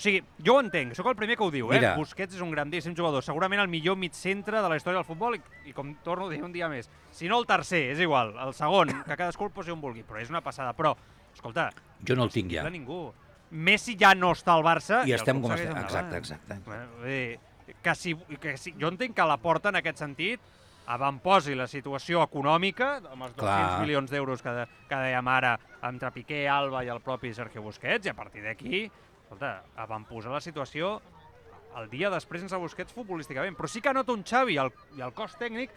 O sigui, jo ho entenc, sóc el primer que ho diu, eh? Mira. Busquets és un grandíssim jugador, segurament el millor mig centre de la història del futbol i, i com torno a dir un dia més, si no el tercer, és igual, el segon, que cadascú el posi on vulgui, però és una passada. Però, escolta, Jo no el tinc ja. ningú. Messi ja no està al Barça I el estem com estem. Exacte, exacte. Eh, que si, que si, jo entenc que la porta en aquest sentit avantposi la situació econòmica, amb els 200 Clar. milions d'euros que, de, que dèiem ara entre Piqué, Alba i el propi Sergio Busquets, i a partir d'aquí, escolta, avantposar la situació el dia després sense Busquets futbolísticament. Però sí que noto un Xavi i el, i el cos tècnic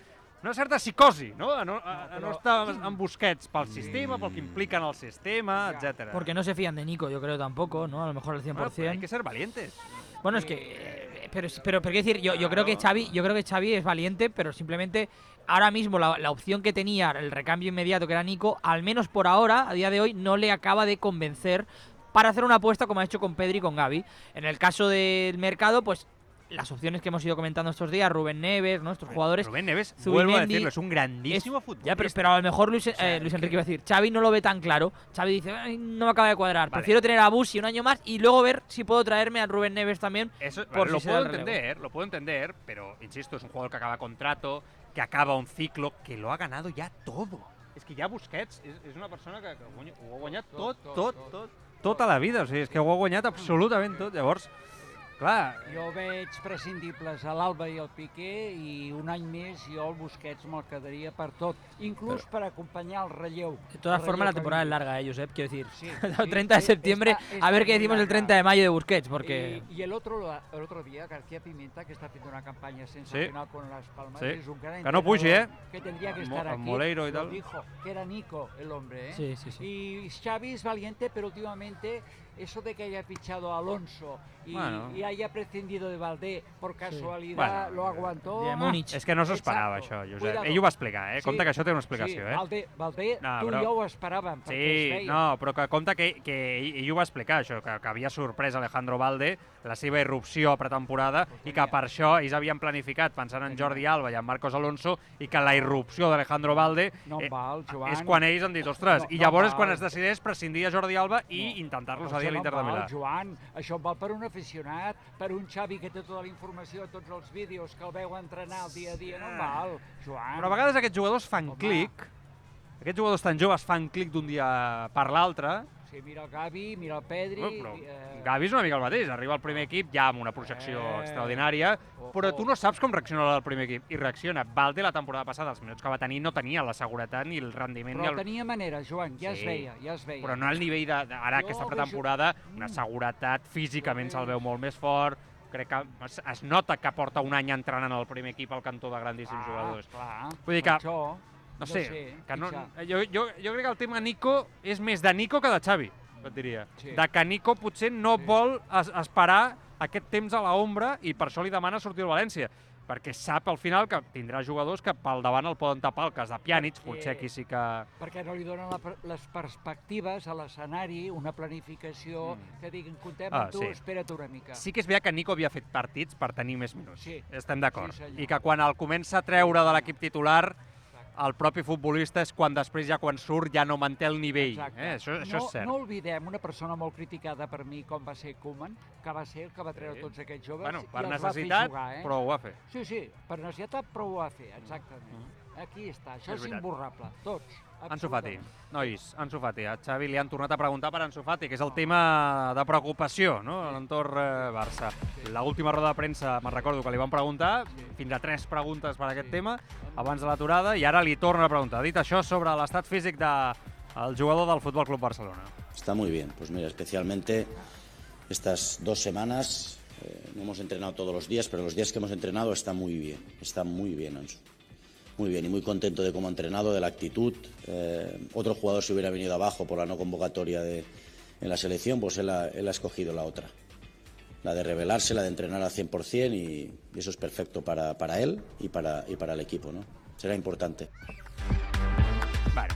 una certa psicosi, no? A no, a, a no però- estar amb Busquets pel sistema, pel que implica en el sistema, etc. Porque no se fían de Nico, yo creo tampoco, ¿no? A lo mejor al 100%. Bueno, pero hay que ser valientes. Bueno, es que. eh, Pero, pero, pero quiero decir, yo, yo creo que Xavi, yo creo que Xavi es valiente, pero simplemente ahora mismo la, la opción que tenía, el recambio inmediato que era Nico, al menos por ahora, a día de hoy, no le acaba de convencer para hacer una apuesta como ha hecho con Pedri y con Gaby. En el caso del mercado, pues las opciones que hemos ido comentando estos días, Rubén Neves, nuestros jugadores. Rubén Neves, Zubimendi vuelvo a decirlo, es un es- grandísimo futbolista. Ya, pero, pero a lo mejor Luis, eh, sea, Luis es Enrique que- iba a decir, Xavi no lo ve tan claro. Xavi dice, "Ay, no me acaba de cuadrar. Vale. Prefiero tener a Busi un año más y luego ver si puedo traerme a Rubén Neves también. Eso, por lo si puedo entender, lo puedo entender, pero insisto, es un jugador que acaba contrato, que acaba un ciclo, que lo ha ganado ya todo. És que ja Busquets és, és una persona que, que ho, guanyat tot, tot, tot, tot, tota la vida. O sigui, és que ho ha guanyat absolutament tot. Llavors, clar, Jo veig prescindibles a l'Alba i al Piqué i un any més jo el Busquets me'l quedaria per tot, inclús per acompanyar el relleu. De todas formas, relleu la temporada es vingui. larga, eh, Josep. Quiero decir, Sí, el sí, 30 de sí, septiembre, está- a ver qué decimos el larga. 30 de mayo de Busquets, porque... Y, y el otro el otro día, García Pimenta, que está haciendo una campaña sensacional con Las Palmas, Sí. es un gran Que no entrenador eh? Que tendría que estar aquí. Moleiro y lo tal. dijo, que era Nico el hombre, ¿eh? Sí, sí, sí. Y Xavi es valiente, pero últimamente eso de que haya fichado a Alonso y, Bueno. y haya prescindido de Valdé por casualidad, Bueno, lo aguantó. de Ah, Múnich. És que no s'ho esperava, això, Josep. Cuidado. Ell ho va explicar, eh? Sí. Compte que això té una explicació, sí, eh? Valdé, Valdé No, tu però- i jo ho esperàvem. Sí, no, però que compte que, que ell, ell ho va explicar, això, que, que havia sorprès Alejandro Valde, la seva irrupció a pretemporada, i que per això ells havien planificat, pensant en Jordi Alba i en Marcos Alonso, i que la irrupció d'Alejandro Valde No eh, val, Joan. és quan ells han dit, ostres, No, i no llavors és val. quan es decideix prescindir de Jordi Alba i intentar-lo Però cedir a l'Inter no de Milà. Joan, això val per un aficionat, per un Xavi que té tota la informació, tots els vídeos que el veu entrenar el dia a dia, no val, Joan. Però a vegades aquests jugadors fan Home. clic, aquests jugadors tan joves fan clic d'un dia per l'altre, Sí, mira el Gavi, mira el Pedri... Bueno, però eh, Gavi és una mica el mateix, arriba al primer equip ja amb una projecció Eh, extraordinària, ojo. però tu no saps com reacciona el primer equip, i reacciona. Valde la temporada passada, els minuts que va tenir, no tenia la seguretat ni el rendiment, ni Però el... tenia manera, Joan, ja Sí, es veia, ja es veia. però no al nivell de, de ara Jo aquesta pretemporada, Mm. una seguretat, físicament Jo se'l veu molt més fort, crec que es, es nota que porta un any entrenant al primer equip al cantó de grandíssims ah, jugadors. Clar, Vull dir que- Això, No sé, que no, jo, jo, jo crec que el tema Nico és més de Nico que de Xavi, et diria. Sí. De que Nico potser no Sí. vol es, esperar aquest temps a l'ombra i per això li demana sortir al València perquè sap al final que tindrà jugadors que pel davant el poden tapar, el cas de Pjanic, Perquè- potser aquí sí que... perquè no li donen la, les perspectives a l'escenari, una planificació, Mm. que diguin, contem Ah, amb tu, sí. espera't una mica. Sí que és veritat que Nico havia fet partits per tenir més minuts. Sí. Estem d'acord. Sí, senyor. I que quan el comença a treure de l'equip titular, el propi futbolista és quan després, ja quan surt, ja no manté el nivell. Exacte. Eh? Això, això no, és cert. No oblidem una persona molt criticada per mi com va ser Koeman, que va ser el que va treure Sí. tots aquests joves bueno, i per els va fer necessitat, jugar, eh? però ho va fer. Sí, sí, per necessitat, però ho va fer, exactament. Aquí està, això És és, imborrable, tots. Ansu Fati, nois, Ansu Fati. A Xavi li han tornat a preguntar per Ansu Fati, que és el tema de preocupació no? a l'entorn eh, Barça. L'última roda de premsa, me'n recordo que li van preguntar, fins a tres preguntes per aquest tema, abans de l'aturada, i ara li torna a preguntar. Dit això, sobre l'estat físic del de, jugador del Futbol Club Barcelona. Está muy bien, pues mira, especialmente estas dos semanas, eh, no hemos entrenado todos los días, pero los días que hemos entrenado está muy bien, está muy bien Ansu. Muy bien y muy contento de cómo ha entrenado, de la actitud. Eh, otro jugador se hubiera venido abajo por la no convocatoria de, en la selección, pues él ha, escogido la otra. La de revelarse, la de entrenar al 100% y, y eso es perfecto para, para él y para, y para el equipo, ¿no? Será importante. Bueno,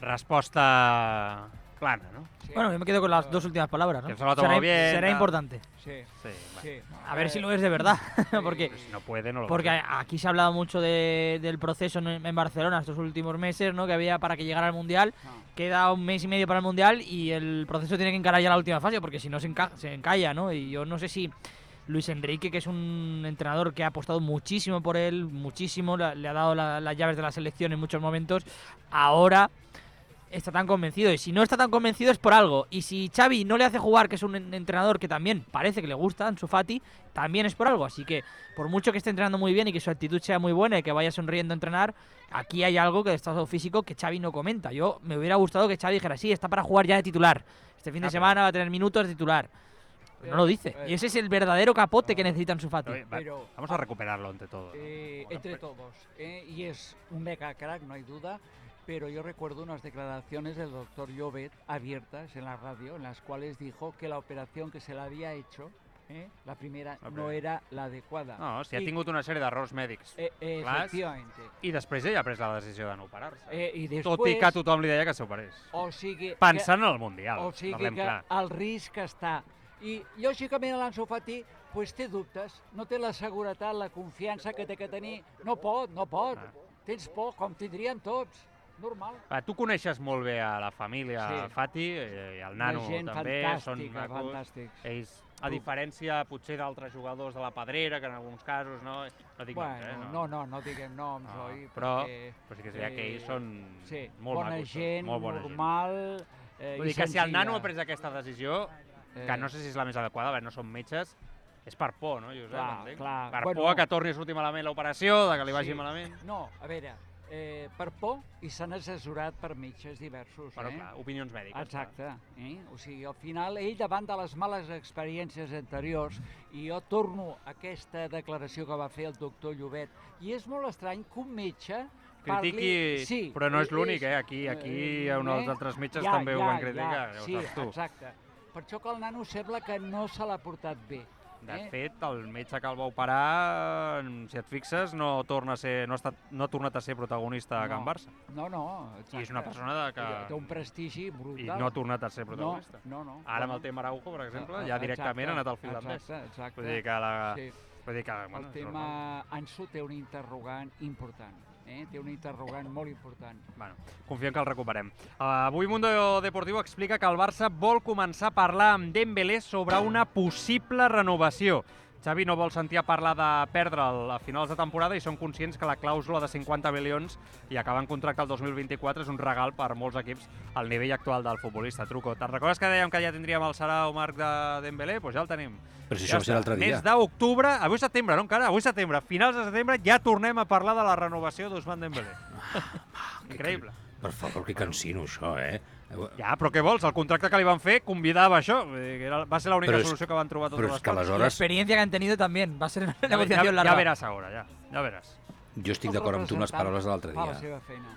resposta plana, no? Sí. Bueno, yo me quedo con las dos últimas palabras, ¿no? Que se lo ha tomado será, bien, será importante. Sí, Sí, vale. A ver si lo es de verdad, porque Si no puede, no lo porque a aquí se ha hablado mucho de- del proceso en, en Barcelona estos últimos meses, ¿no? Que había para que llegara al mundial. Ah. Queda un mes y medio para el mundial y el proceso tiene que encarar ya la última fase, porque si no se, enca- se encalla, ¿no? Y yo no sé si Luis Enrique, que es un entrenador que ha apostado muchísimo por él, muchísimo, le, le ha dado la- las llaves de la selección en muchos momentos, ahora está tan convencido. Y si no está tan convencido es por algo. Y si Xavi no le hace jugar, que es un en- entrenador que también parece que le gusta, Ansu Fati, también es por algo. Así que, por mucho que esté entrenando muy bien y que su actitud sea muy buena y que vaya sonriendo a entrenar, aquí hay algo que de estado físico que Xavi no comenta. Yo me hubiera gustado que Xavi dijera, sí, está para jugar ya de titular. Este fin de Ah, semana va a tener minutos de titular. Pero no lo dice. Y ese es el verdadero capote que necesita Ansu Fati. Pero- vamos a recuperarlo entre todos. ¿no? Eh, entre pues- todos. eh, y es un mega crack, no hay duda. Pero yo recuerdo unas declaraciones del doctor Llobet abiertas en la radio, en las cuales dijo que la operación que se le había hecho, eh, la primera, La no era la adecuada. No, si ha tingut una sèrie d'errors mèdics. eh, eh, clars. I després ell ha pres la decisió de no operar-se. Eh, I Tot i després, que tothom li deia que s'operés. o sigui, Pensant en el que, Mundial, o sigui parlem que clar. el risc està. I lògicament l'Anso Fati pues, té dubtes, no té la seguretat, la confiança que té que tenir. No pot, no pot. Ah. Tens por, com tindríem tots. Normal. Va, tu coneixes molt bé a la família Sí. Fati eh, i el Nano gent també, són macos. fantàstics. Ells, a diferència potser d'altres jugadors de la Pedrera, que en alguns casos no, no dic noms, eh? Bueno, no, no, no diguem noms, No, oi? però- perquè, però sí que és veritat que ells són sí, molt bona macos, són gent, molt bona gent. normal eh, Vull dir que si el Nano senzilla. ha pres aquesta decisió, que Eh. no sé si és la més adequada, perquè no som metges, és per por, no, Josep? Clar, clar. Per Bueno, por que torni a sortir malament l'operació, de que li vagi Sí. malament. No, a veure, eh, per por i s'han assessorat per metges diversos. Però, eh? clar, opinions mèdiques. Exacte. Eh? O sigui, al final, ell davant de les males experiències anteriors, i jo torno a aquesta declaració que va fer el doctor Llobet, i és molt estrany que un metge parli... Critiqui, sí, però no és l'únic, eh? Aquí, aquí hi ha un dels altres metges també ho van criticar, ja ho sí, saps tu. exacte. per això que el nano sembla que no se l'ha portat bé. De eh? fet, el metge que el va operar, eh, si et fixes, no, torna a ser, no, ha estat, no ha tornat a ser protagonista a Can Barça. No, no, exacte. I és una persona de que... Té un prestigi brutal. I no ha tornat a ser protagonista. No, no, no. Ara amb no. el tema Araujo, per exemple, Ah, ja directament exacte, ha anat al finlandès. Exacte, exacte. Vull dir que la... Sí. Vull dir que, El bueno, és tema normal. Ansu té un interrogant important. Eh? Té un interrogant molt important. Bueno, confiem que el recuperem. Uh, avui Mundo Deportivo explica que el Barça vol començar a parlar amb Dembélé sobre una possible renovació. Xavi no vol sentir a parlar de perdre'l a finals de temporada i són conscients que la clàusula de 50 milions i acabar en contracte el 2024 és un regal per molts equips al nivell actual del futbolista. Truco, te'n recordes que dèiem que ja tindríem el Sarà o Marc de Dembélé? Doncs pues ja el tenim. Però si ja això va ser l'altre dia. Mes d'octubre, avui setembre, no encara? Avui setembre, finals de setembre, ja tornem a parlar de la renovació d'Ousmane Dembélé. Increïble. Per favor, que cansino, això, eh? Ja, però què vols? El contracte que li van fer convidava això. Que Era, va ser l'única solució que van trobar totes però les que parts. La aleshores experiencia que han tenido también va a ser una Ja, negociación ja, larga. ja veràs ara, ja. Ja veràs. jo estic d'acord amb tu amb les paraules de l'altre la dia, seva feina.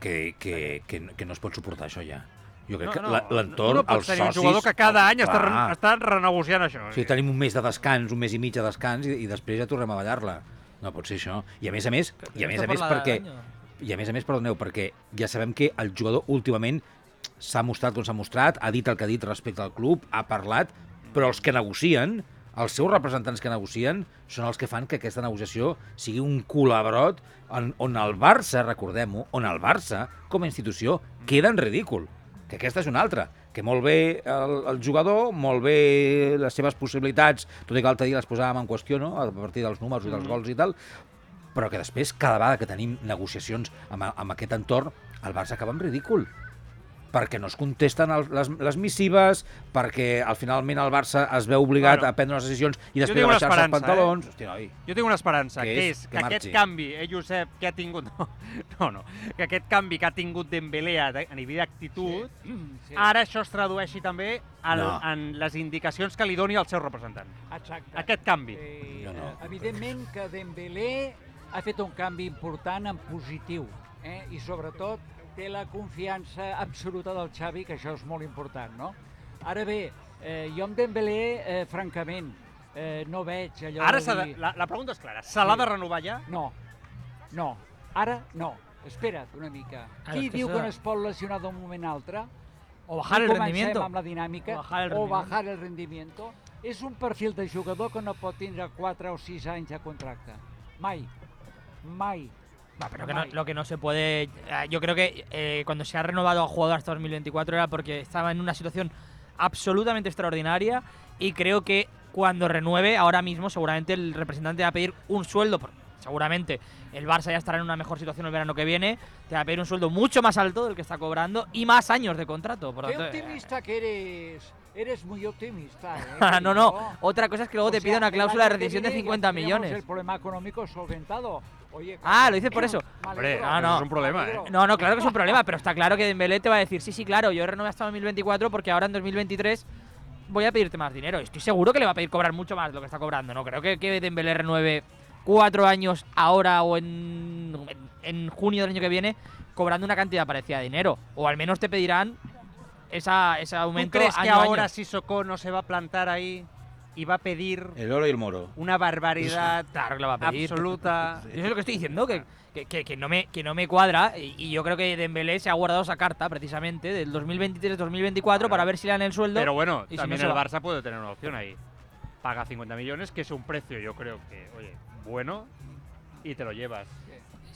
que, que, que, que no es pot suportar això ja. Jo crec No, que no, la- l'entorn, no pots els socis... un jugador que cada any està, re, està renegociant això. O sigui, tenim un mes de descans, un mes i mig de descans i, i després ja tornem a ballar-la. No pot ser això. I a més a més, i a més a més perquè... I a més a més, perdoneu, perquè ja sabem que el jugador últimament s'ha mostrat com s'ha mostrat, ha dit el que ha dit respecte al club, ha parlat, però els que negocien, els seus representants que negocien, són els que fan que aquesta negociació sigui un colabrot on, on el Barça, recordem-ho, on el Barça, com a institució, queda en ridícul. Que aquesta és una altra, que molt bé el, el jugador, molt bé les seves possibilitats, tot i que l'altre dia les posàvem en qüestió, no?, a partir dels números i dels gols i tal, però que després, cada vegada que tenim negociacions amb, amb aquest entorn, el Barça acaba en ridícul perquè no es contesten el, les, les missives, perquè al finalment el Barça es veu obligat Bueno, a prendre unes decisions i després una baixar-se els esperança, pantalons. Eh? Hòstia, oi. Jo tinc una esperança, que és? Que que, aquest canvi, eh, Josep, que ha tingut... No, no, no que aquest canvi que ha tingut Dembélé a, a nivell d'actitud, Sí. ara això es tradueixi també al, No. en les indicacions que li doni el seu representant. Exacte. Aquest canvi. Eh, Jo no. eh, Evidentment que Dembélé ha fet un canvi important en positiu eh? i sobretot té la confiança absoluta del Xavi, que això és molt important, no? Ara bé, eh, jo amb Dembélé, eh, francament, eh, no veig allò Ara de dir... la, la pregunta és clara. Se l'ha Sí. de renovar ja? No, no, ara no. Espera't una mica. Ara, Qui que diu que no es pot lesionar d'un moment a altre? O bajar el rendimiento. amb la dinàmica. O bajar el o rendimiento. bajar el rendimiento. És un perfil de jugador que no pot tindre 4 o 6 anys de contracte. Mai. Mai. No, pero que no- lo que no se puede. eh, Yo creo que eh, cuando se ha renovado a jugador hasta 2024 era porque estaba en una situación absolutamente extraordinaria y creo que cuando renueve, ahora mismo seguramente el representante va a pedir un sueldo, seguramente el Barça ya estará en una mejor situación el verano que viene, te va a pedir un sueldo mucho más alto del que está cobrando y más años de contrato. Por Qué tanto, eh, optimista que eres. Eres muy optimista. ¿eh, no, no, otra cosa es que luego O te pida una cláusula de rescisión de viene ya 50 tenemos millones. El problema económico solventado. Oye, Ah, lo dices por eso. Hombre, no. eso es un problema. ¿eh? No, no, claro que es un problema, pero está claro que Dembélé te va a decir, sí, sí, claro, yo renové hasta 2024 porque ahora en 2023 voy a pedirte más dinero. Estoy seguro que le va a pedir cobrar mucho más de lo que está cobrando. No creo que, que Dembélé renueve cuatro años ahora o en, en, en junio del año que viene cobrando una cantidad parecida de dinero. O al menos te pedirán esa, ese ¿Tú aumento crees que año ahora Sissoko no se va a plantar ahí y va a pedir El oro y el moro. una barbaridad Claro que lo va a pedir. absoluta? Eso es lo que estoy diciendo, que, que, que- que no, me, que no me cuadra. Y, y yo creo que Dembélé se ha guardado esa carta, precisamente, del 2023-2024 Claro. para ver si le dan el sueldo. Pero bueno, y si también no el. Barça puede tener una opción ahí. Paga 50 millones, que es un precio, yo creo que, oye, bueno, y te lo llevas.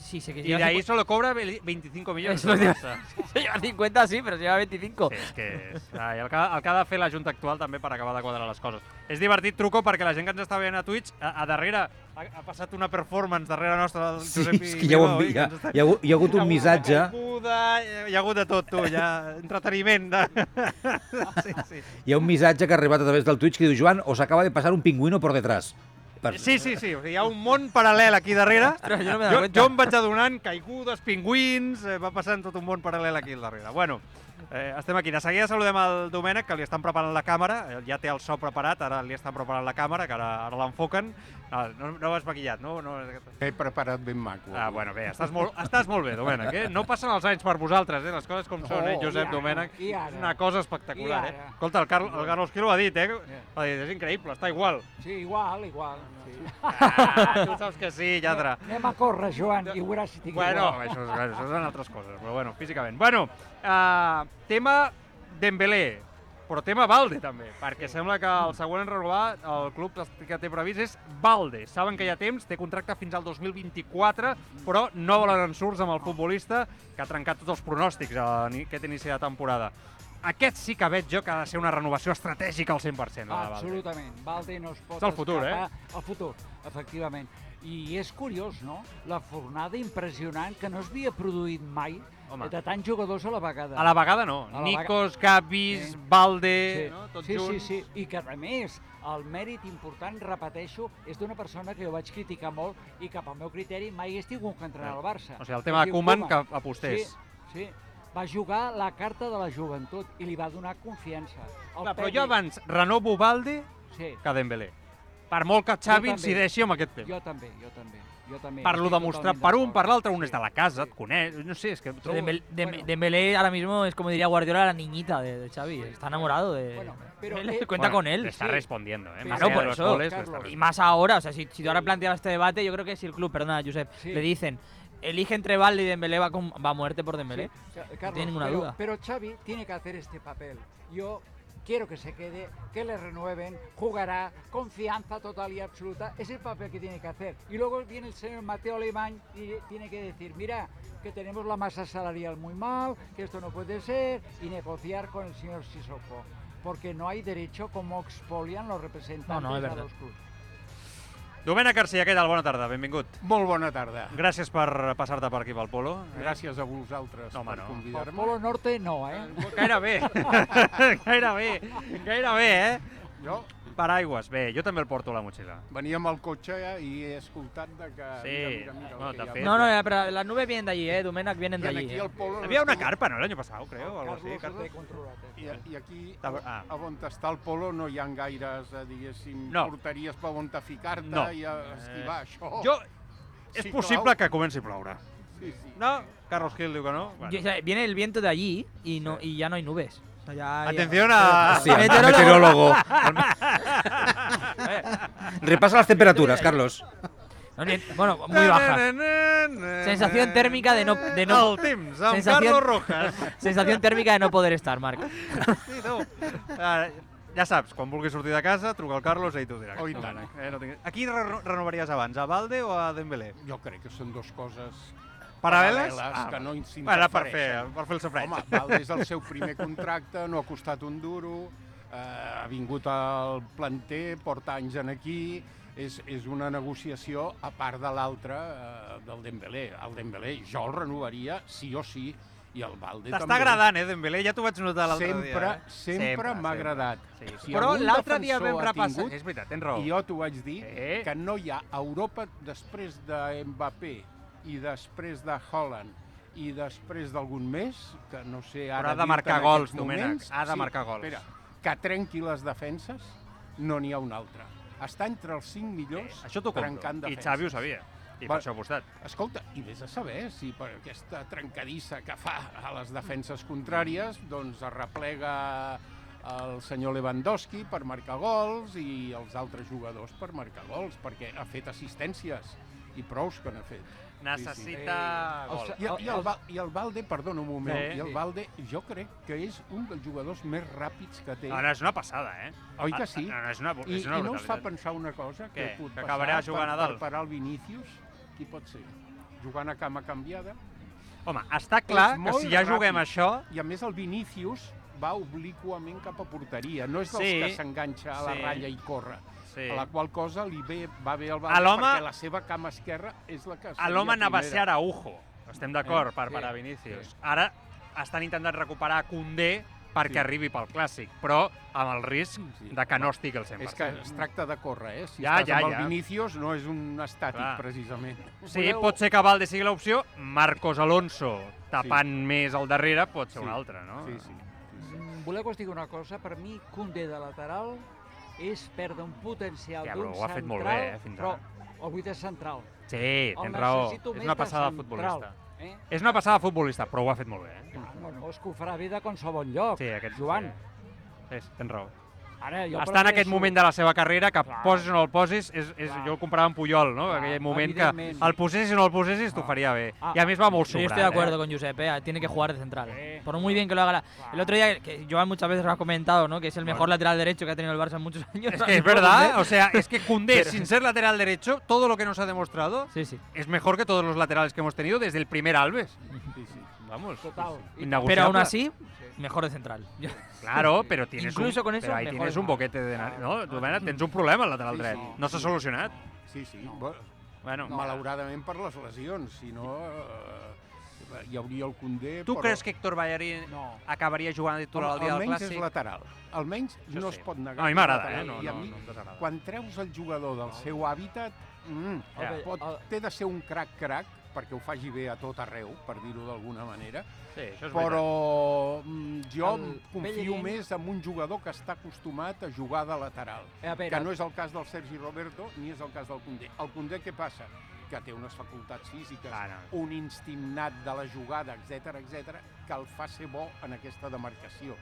Sí, que Y de ahí 50 solo cobra ve- 25 millones. Eso se lleva 50, sí, pero se lleva 25. Sí, és que és, ai, el, que, el que ha de fer la Junta actual també per acabar de quadrar les coses. És divertit, truco, perquè la gent que ens està veient a Twitch, a, a darrere ha, ha passat una performance darrere nostra del Sí, Josep és que ja ho hem vist. Ja, hi, ha, hagut- hi ha hagut un missatge... Hi ha hagut de tot, tu, ja, entreteniment. De... Sí, sí. Hi ha un missatge que ha arribat a través del Twitch que diu Joan, os acaba de pasar un pingüino por detrás. Per... Sí, sí, sí, o sigui, hi ha un món paral·lel aquí darrere. Ostres, jo no jo, jo em vaig adonant, caigudes, pingüins, eh, va passant tot un món paral·lel aquí darrere. Bueno, Eh, estem aquí. De seguida saludem el Domènec, que li estan preparant la càmera. Eh, Ja té el so preparat, ara li estan preparant la càmera, que ara, ara l'enfoquen. No, no, no ho has maquillat, no? no He preparat ben maco. Ah, bueno, bé, estàs molt, estàs molt bé, Domènec. Eh? No passen els anys per vosaltres, eh? les coses com són, eh? Oh, Josep ara, Domènec. És una cosa espectacular, eh? Escolta, el, Carl, el Carlos Quilo ho ha dit, eh? Ha dit, és increïble, està igual. Sí, igual, igual. Sí. Ah, tu saps que sí, lladre. Anem a córrer, Joan, i veuràs si tinc Bueno, igual. això, és, això són altres coses, però bueno, físicament. Bueno, uh, tema Dembélé, però tema Valde també, perquè sembla que el següent en renovar el club que té previst és Valde. Saben que hi ha temps, té contracte fins al 2024, però no volen ensurts amb el futbolista que ha trencat tots els pronòstics a aquest inici de temporada. Aquest sí que veig jo que ha de ser una renovació estratègica al 100%. la de Valde. Absolutament. Valde no es pot És el futur, escapar. El futur, efectivament. I és curiós, no?, la fornada impressionant que no es havia produït mai Home. de tants jugadors a la vegada. A la vegada no. La Nikos, Gavis, Sí. Valde, Sí, no? tots sí, sí, junts. sí, i que a més el mèrit important, repeteixo, és d'una persona que jo vaig criticar molt i que pel meu criteri mai hagués tingut que entrar al Barça. O sigui, el tema de Koeman, que apostés. Sí, sí, va jugar la carta de la joventut i li va donar confiança. El Clar, però jo abans renovo Valde Sí, que Dembélé. Per molt que Xavi incideixi amb aquest tema. jo també, jo també. Jo també. Per lo estic demostrat totalment per un, per l'altre, un és de la casa, sí. et coneix, no sé, és que... trobo- Dembélé, ahora mismo es como diría Guardiola la niñita de, de Xavi. Está enamorado de. Bueno, pero, él eh, cuenta Bueno, con él. Le está sí. respondiendo, ¿eh? Sí, Más Claro, por de eso, goles, Y más ahora, o sea, si, si tú ahora planteabas este debate, yo creo que si el club, perdona, Josep, Sí. le dicen, elige entre Valde y Dembélé, va, con- va a muerte por Dembélé. Sí, Carlos, tiene ninguna pero, duda. Pero Xavi tiene que hacer este papel. Yo quiero que se quede, que le renueven, jugará, confianza total y absoluta. Es el papel que tiene que hacer. Y luego viene el señor Mateo Alemán y tiene que decir, mira, que tenemos la masa salarial muy mal, que esto no puede ser, y negociar con el señor Sissoko. Porque no hay derecho como expolian los representantes No, no, verdad. los clubes. Domènec Garcia, què tal? Bona tarda, benvingut. Molt bona tarda. Gràcies per passar-te per aquí pel Polo. Gràcies a vosaltres No, home, per no. Convidar-me. Polo Norte no, ¿eh? Gairebé. gairebé. Gairebé, eh? Jo Paraigües. Bé, jo també el porto a la motxilla. venia amb el cotxe i he escoltat de que... Sí. mira, mira, mira, Bueno, de hi fet- No, no, ya, pero las nubes vienen de allí, ¿eh? Domènec vienen I de allí. aquí eh. Havia una carpa, no, el año pasado, creo, o algo así. Carlos Carlos. té controlat, eh? I, I aquí, Ah, ah. a on està el Polo, no hi ha gaires, eh, diguéssim, No. porteries per on ficar-te No. i a esquivar això. Jo... És Sí, possible clau. que comenci a ploure. Sí, sí. No? Carlos Gil diu que no? Bueno. viene el viento de allí y no y ya no hay nubes. O sea, ya- ya- Atención a... Sí, el Meteorólogo. meteorólogo. Repasa las temperaturas, Carlos. No, ni- bueno, muy bajas. Sensación térmica de no- de no- Sensación- Carlos Rojas. Sensación térmica de no poder estar, Marc. Sí, no. Ah, ja saps, quan vulguis sortir de casa, truca al Carlos i ell t'ho dirà. Oh, i tant. Eh, no tinc... A qui re renovaries abans, a Valde o a Dembélé? Jo crec que són dues coses Paral·leles? paral·leles que no Bueno, per fer, per fer el sofreig. Home, Valde és el seu primer contracte, no ha costat un duro, eh, ha vingut al planter, porta anys en aquí, és, és una negociació a part de l'altra eh, del Dembélé. El Dembélé jo el renovaria sí o sí, i el Valde també. T'està agradant, eh, Dembélé? Ja t'ho vaig notar l'altre Sempre, dia. eh? sempre m'ha agradat. Sí, sí. Si Però l'altre dia vam repassar... tingut, És veritat, tens raó. I jo t'ho vaig dir, Sí. que no hi ha a Europa després de Mbappé i després de Holland i després d'algun més, que no sé Però ara ha de marcar gols, Domènec, moments, ha de marcar gols. Espera, que trenqui les defenses, no n'hi ha un altre. Està entre els cinc millors Això t'ho compro. trencant I defenses. Xavi ho sabia. I per Va- això ha apostat. Escolta, i vés a saber si per aquesta trencadissa que fa a les defenses contràries, doncs es replega el senyor Lewandowski per marcar gols i els altres jugadors per marcar gols, perquè ha fet assistències i prous que n'ha fet. Necessita Sí, sí. gol. I, i, el, Val- I el Valde, perdona un moment, Sí. i el Sí. Valde jo crec que és un dels jugadors més ràpids que té. No, és una passada, eh? Oi que Ah, sí? No, no, és una, I, és una I no us fa brutalitat. pensar una cosa que Què? pot Que passar acabarà jugant per, a dalt? per parar el Vinícius? Qui pot ser? Jugant a cama canviada? Home, està clar És que molt si ja juguem ràpid. això... I a més el Vinícius va obliquament cap a porteria, no és dels Sí. que s'enganxa a la Sí. ratlla i corre. Sí. A la qual cosa li ve, va bé el A l'home- perquè la seva cama esquerra és la que A l'home anava a ser Araujo. Estem d'acord Eh, per sí, parar Vinícius. sí. Ara estan intentant recuperar Koundé perquè Sí. arribi pel clàssic, però amb el risc Sí. de que no estigui al 100%. És que es tracta de córrer, eh? Si Ja, estàs ja, amb ja. el Vinícius no és un estàtic, Clar. precisament. Sí, Voleu- pot ser que Valde sigui l'opció, Marcos Alonso tapant més al darrere pot ser Sí. un altre, no? Sí, sí. sí, sí. Mm, Voleu que us digui una cosa? Per mi, Condé de lateral és perdre un potencial Ja, d'un però ho ha fet central, molt bé, eh, fins però ara. el vuit és central. Sí, tens raó. És una passada central, futbolista. Eh? És una passada futbolista, però ho ha fet molt bé. Eh? Bueno, és que ho farà bé de qualsevol lloc, Sí, aquest, Joan. Sí. sí, tens raó. Ara, jo Està en aquest prefereixo- moment de la seva carrera, que Clar. posis o no el posis, és, és, Clar. jo el comparava amb Puyol, no? Clar, Aquell moment que el posessis o no el posessis t'ho Ah. faria bé. Ah. I a més va molt Yo estoy de acuerdo eh? con Josep, eh, tiene que jugar de central. Sí. Por muy bien que lo haga. la- El otro día, que Joan muchas veces lo ha comentado, ¿no? Que es el mejor Bueno. lateral derecho que ha tenido el Barça en muchos años. Es que es verdad, o sea, es que Koundé, Pero- sin ser lateral derecho, todo lo que nos ha demostrado Sí, sí. es mejor que todos los laterales que hemos tenido desde el primer Alves. sí, sí. Vamos, Total. Pero aún así, mejor de central. Claro, pero tienes Incluso un, con eso, pero ahí tienes un boquete de... nariz, No, tu, mira, tens un problema al lateral Sí, dret. sí. No s'ha solucionat. Sí, sí. Bueno, Bueno, malauradament per les lesions, si no eh, hi hauria el Condé... tu però... creus que Héctor Ballarín No. acabaria jugant de titular el dia del almenys clàssic? és lateral. Almenys Això no sí. es pot negar. No, a mi m'agrada, eh? No, I a no, mi, no quan treus el jugador del seu hàbitat, mm, Ja. pot, té de ser un crac-crac, perquè ho faci bé a tot arreu, per dir-ho d'alguna manera, Sí, això és veritat. però mm, jo El confio Bellerín- més en un jugador que està acostumat a jugar de lateral, Eh, A veure, que no és el cas del Sergi Roberto ni és el cas del Condé. El Condé què passa? Que té unes facultats físiques, Ah, no. un instint nat de la jugada, etc etc, que el fa ser bo en aquesta demarcació.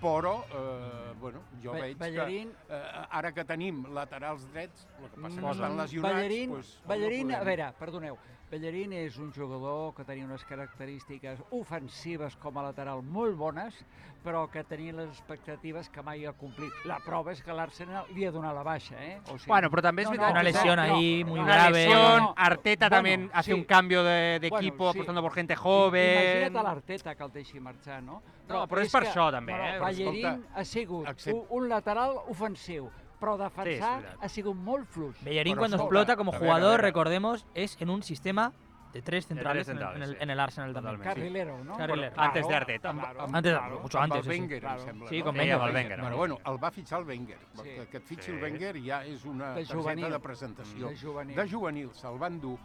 Però, eh, bueno, jo Ba- veig Ballarín- que eh, ara que tenim laterals drets, el que passa que Mm, estan lesionats, Ballarín, doncs, Ballarín, no a veure, perdoneu, Ballarín és un jugador que tenia unes característiques ofensives com a lateral molt bones, però que tenia les expectatives que mai ha complit. La prova és que l'Arsenal li ha donat la baixa, eh? O sigui, Bueno, pero también es verdad Una que- lesión ahí muy Una grave. lesión, No, no, no. Arteta Bueno, también hace sí. un cambio de, de Bueno, equipo sí. apostando por gente joven. Imagina't a l'Arteta que el deixi marxar, no? No, però és per que- això, també, Bueno, eh? Però Ballerín escolta, ha sigut accept- un, un lateral ofensiu, però defensar veritat. ha sigut molt fluix. Bellerín cuando escolta, explota como a jugador, recordemos, es en un sistema de tres centrales, tres centrales, en, el, sí. en el Arsenal también. Carrilero, no? Carrilero. Antes de Arteta. Claro, Antes de- claro. mucho Amb antes, el eso. Wenger, Claro. em sembla. Sí, no? con Sí, Wenger. amb el Wenger. Però bueno, el va fitxar el Wenger. Sí. Que, que et fitxi Sí. el Wenger ja és una De targeta juvenil. de presentació. De juvenil. De juvenil, se'l van dur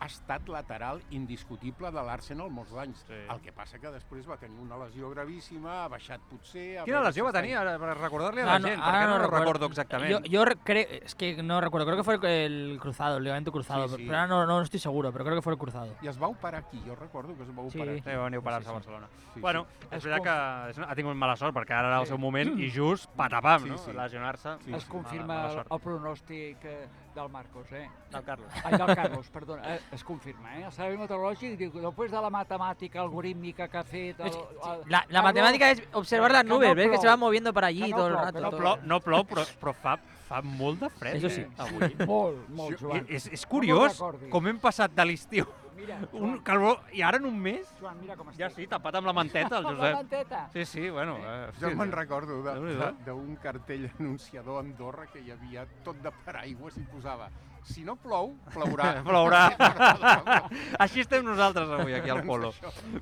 ha estat lateral indiscutible de l'Arsenal molts anys. Sí. El que passa que després va tenir una lesió gravíssima, ha baixat potser... a Quina lesió si va tenir, ara, per recordar-li a Ah, la gent? ahora perquè no, recuerdo. recordo exactament. Yo, yo re- creo, es que no recuerdo, creo que fue el, el cruzado, el ligamento cruzado, Sí, sí. pero ahora no, no estoy seguro, pero creo que fue el cruzado. I es va operar aquí, jo recordo que es va Sí. operar aquí. Sí, va venir a operar-se Sí, a sí. Barcelona. Sí, bueno, sí. és veritat com- que és- ha tingut mala sort, perquè ara era el Sí. seu moment i just patapam, Sí, no? sí. Lesionar-se. Sí, es sí. confirma el, el pronòstic eh, del Marcos, eh? Del Carlos. Ai, del Carlos, perdona, eh, es confirma, eh? El servei meteorològic diu que després de la matemàtica algorítmica que ha fet... El, Es- el, La, la Carlos, matemática es observar las que nubes, no ves que se va moviendo para allí no todo el plou, rato. que no No plou, no plou però, però fa, fa molt de fred. Eso sí. eh, Avui. Molt, molt, Joan. És, és No curiós recordi. com hem passat de l'estiu Mira, un Joan, calor i ara en un mes Joan, mira com estic. ja sí, tapat amb la manteta el Amb la Josep. manteta. Sí, sí, bueno. Eh, Jo sí, me'n recordo d'un cartell anunciador a Andorra que hi havia tot de paraigües i posava si no plou, plourà. Plourà. Així estem nosaltres avui aquí al Polo.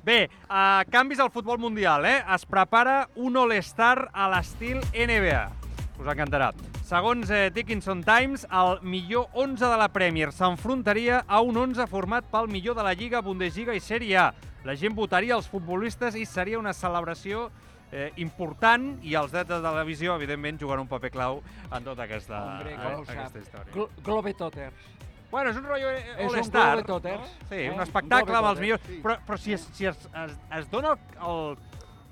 Bé, uh, canvis al futbol mundial, eh? Es prepara un All-Star a l'estil NBA. Us encantarà. Segons eh, Dickinson Times, el millor 11 de la Premier s'enfrontaria a un 11 format pel millor de la Lliga, Bundesliga i Sèrie A. La gent votaria els futbolistes i seria una celebració eh, important i els drets de televisió, evidentment, juguen un paper clau en tota aquesta, Hombre, eh, aquesta història. Glo Globetotters. Bueno, és un rotllo eh, un All-Star. No? Sí, eh? un Un espectacle amb els millors. sí. Però, però si, es, si es, es, es dona el,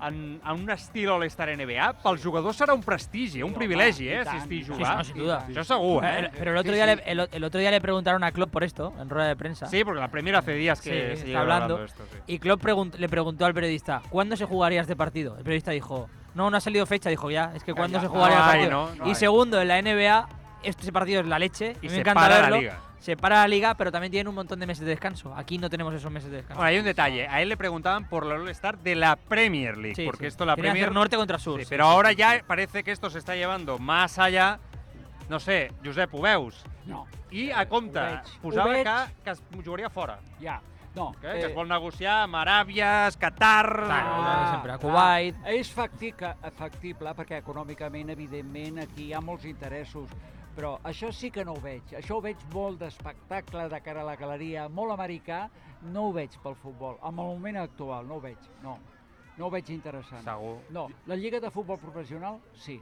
en, en un estil All-Star NBA, pels jugadors serà un prestigi, un privilegi, eh, assistir a jugar. Sí, sin duda. Això segur, Eh? Pero el otro, día. Le, el, el otro día le preguntaron a Klopp por esto, en rueda de prensa. Sí, porque la Premier hace días que Sí, se está hablando. esto. Y Klopp pregun- le preguntó al periodista, ¿cuándo se jugaría este partido? El periodista dijo, no, no ha salido fecha. Dijo, ya, es que ¿cuándo se no jugaría el hay, partido? no, no y hay. segundo, en la NBA, este partido es la leche. Y me se encanta para la verlo. liga. Se para la liga, pero también tienen un montón de meses de descanso. Aquí no tenemos esos meses de descanso. Bueno, hay un detalle. A él le preguntaban por el All-Star de la Premier League, Sí, porque sí. esto la que Premier... norte contra sur. Sí, sí, pero sí, ahora sí, ya sí. parece que esto se está llevando más allá. No sé, Josep, ho veus? No, I a compte, Ho veig. posava Ho veig. que, que es jugaria fora. ja. No, Que, que es vol negociar amb Aràbies, Qatar... Claro, Ah, sempre a Kuwait. Ah, és factible, factible perquè econòmicament, evidentment, aquí hi ha molts interessos, però això sí que no ho veig. Això ho veig molt d'espectacle de cara a la galeria, molt americà, no ho veig pel futbol. En el moment actual no ho veig, no. No ho veig interessant. Segur. No, la Lliga de Futbol Professional, sí.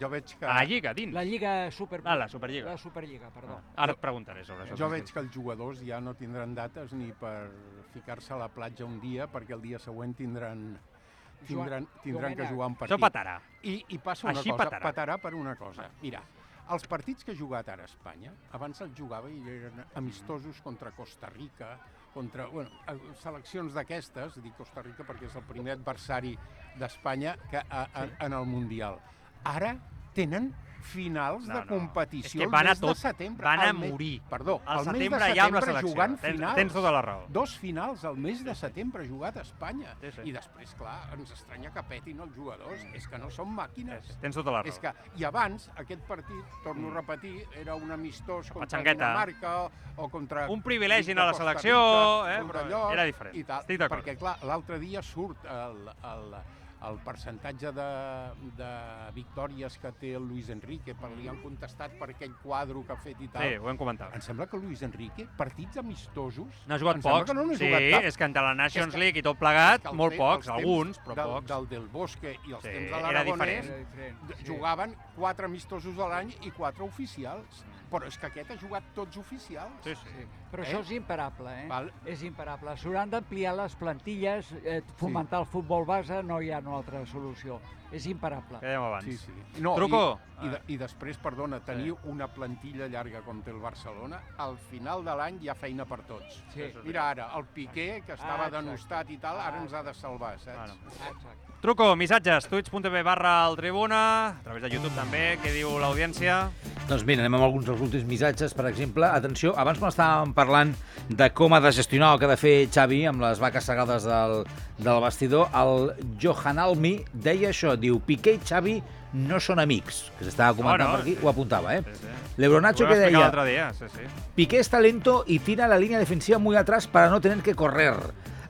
Jo veig que... A la Lliga, dins. La Lliga Super... Ah, la Superliga. La Superliga, perdó. Ara et preguntaré sobre això. Jo veig que els jugadors ja no tindran dates ni per ficar-se a la platja un dia perquè el dia següent tindran tindran, tindran que Domènec. jugar un partit. Això petarà. I, I passa una Així cosa, petarà. petarà per una cosa. Mira, els partits que ha jugat ara Espanya, abans els jugava i eren amistosos contra Costa Rica, contra bueno, eh, seleccions d'aquestes, dic Costa Rica perquè és el primer adversari d'Espanya que a, a, en el Mundial. Ara tenen finals No, de no. competició És que van a tot, de setembre. van a mes- morir. Perdó, Al el mes de setembre ja amb la setembre selecció. jugant Tens- finals. tens tota la raó. Dos finals al mes de setembre jugat a Espanya. Sí, sí. I després, clar, ens estranya que petin els jugadors. És que no són màquines. És- Tens tota la raó. És que, I abans, aquest partit, torno a repetir, era un amistós contra Patxangueta. Dinamarca o contra... Un privilegi a la selecció, Rica, eh, però d'allò era diferent. I tal, Estic d'acord. Perquè, clar, l'altre dia surt el, el, el percentatge de, de victòries que té el Luis Enrique, per li han contestat per aquell quadro que ha fet i tal. Sí, ho hem comentat. Em sembla que Luis Enrique, partits amistosos... N'ha jugat pocs. Que no sí, jugat cap. és que entre la Nations És que- League i tot plegat, el molt pocs, alguns, però del, pocs. Del Del Bosque i els Sí, temps de era l'Aragonès diferent. Era diferent, d- sí. jugaven quatre amistosos a l'any i quatre oficials. Però és que aquest ha jugat tots oficials. Sí, sí. Sí. Però Eh? això és imparable, eh? Val. És imparable. S'hauran d'ampliar les plantilles, eh, fomentar el futbol base, no hi ha una altra solució. És imparable. Què dèiem abans? Sí, sí. No, Truco. I, i, de, I després, perdona, tenir una plantilla llarga com té el Barcelona, al final de l'any hi ha feina per tots. Sí. Mira ara, el Piqué, que estava Ah, exacte. denostat i tal, ara ens ha de salvar, saps? Bueno. Exacte. Truco, missatges, twitch.tv barra el Tribuna, a través de YouTube també, què diu l'audiència? Doncs mira, anem amb alguns dels últims missatges. Per exemple, atenció, abans quan estàvem parlant de com ha de gestionar el que ha de fer Xavi amb les vaques sagades del, del vestidor, el Johan Almi deia això, diu, Piqué i Xavi no són amics, que s'estava comentant No, no, per aquí, sí. ho apuntava, eh? Sí, sí. Lebronacho Ho que deia, dia, sí, sí. Piqué está lento y tira la línea defensiva muy atrás para no tener que correr.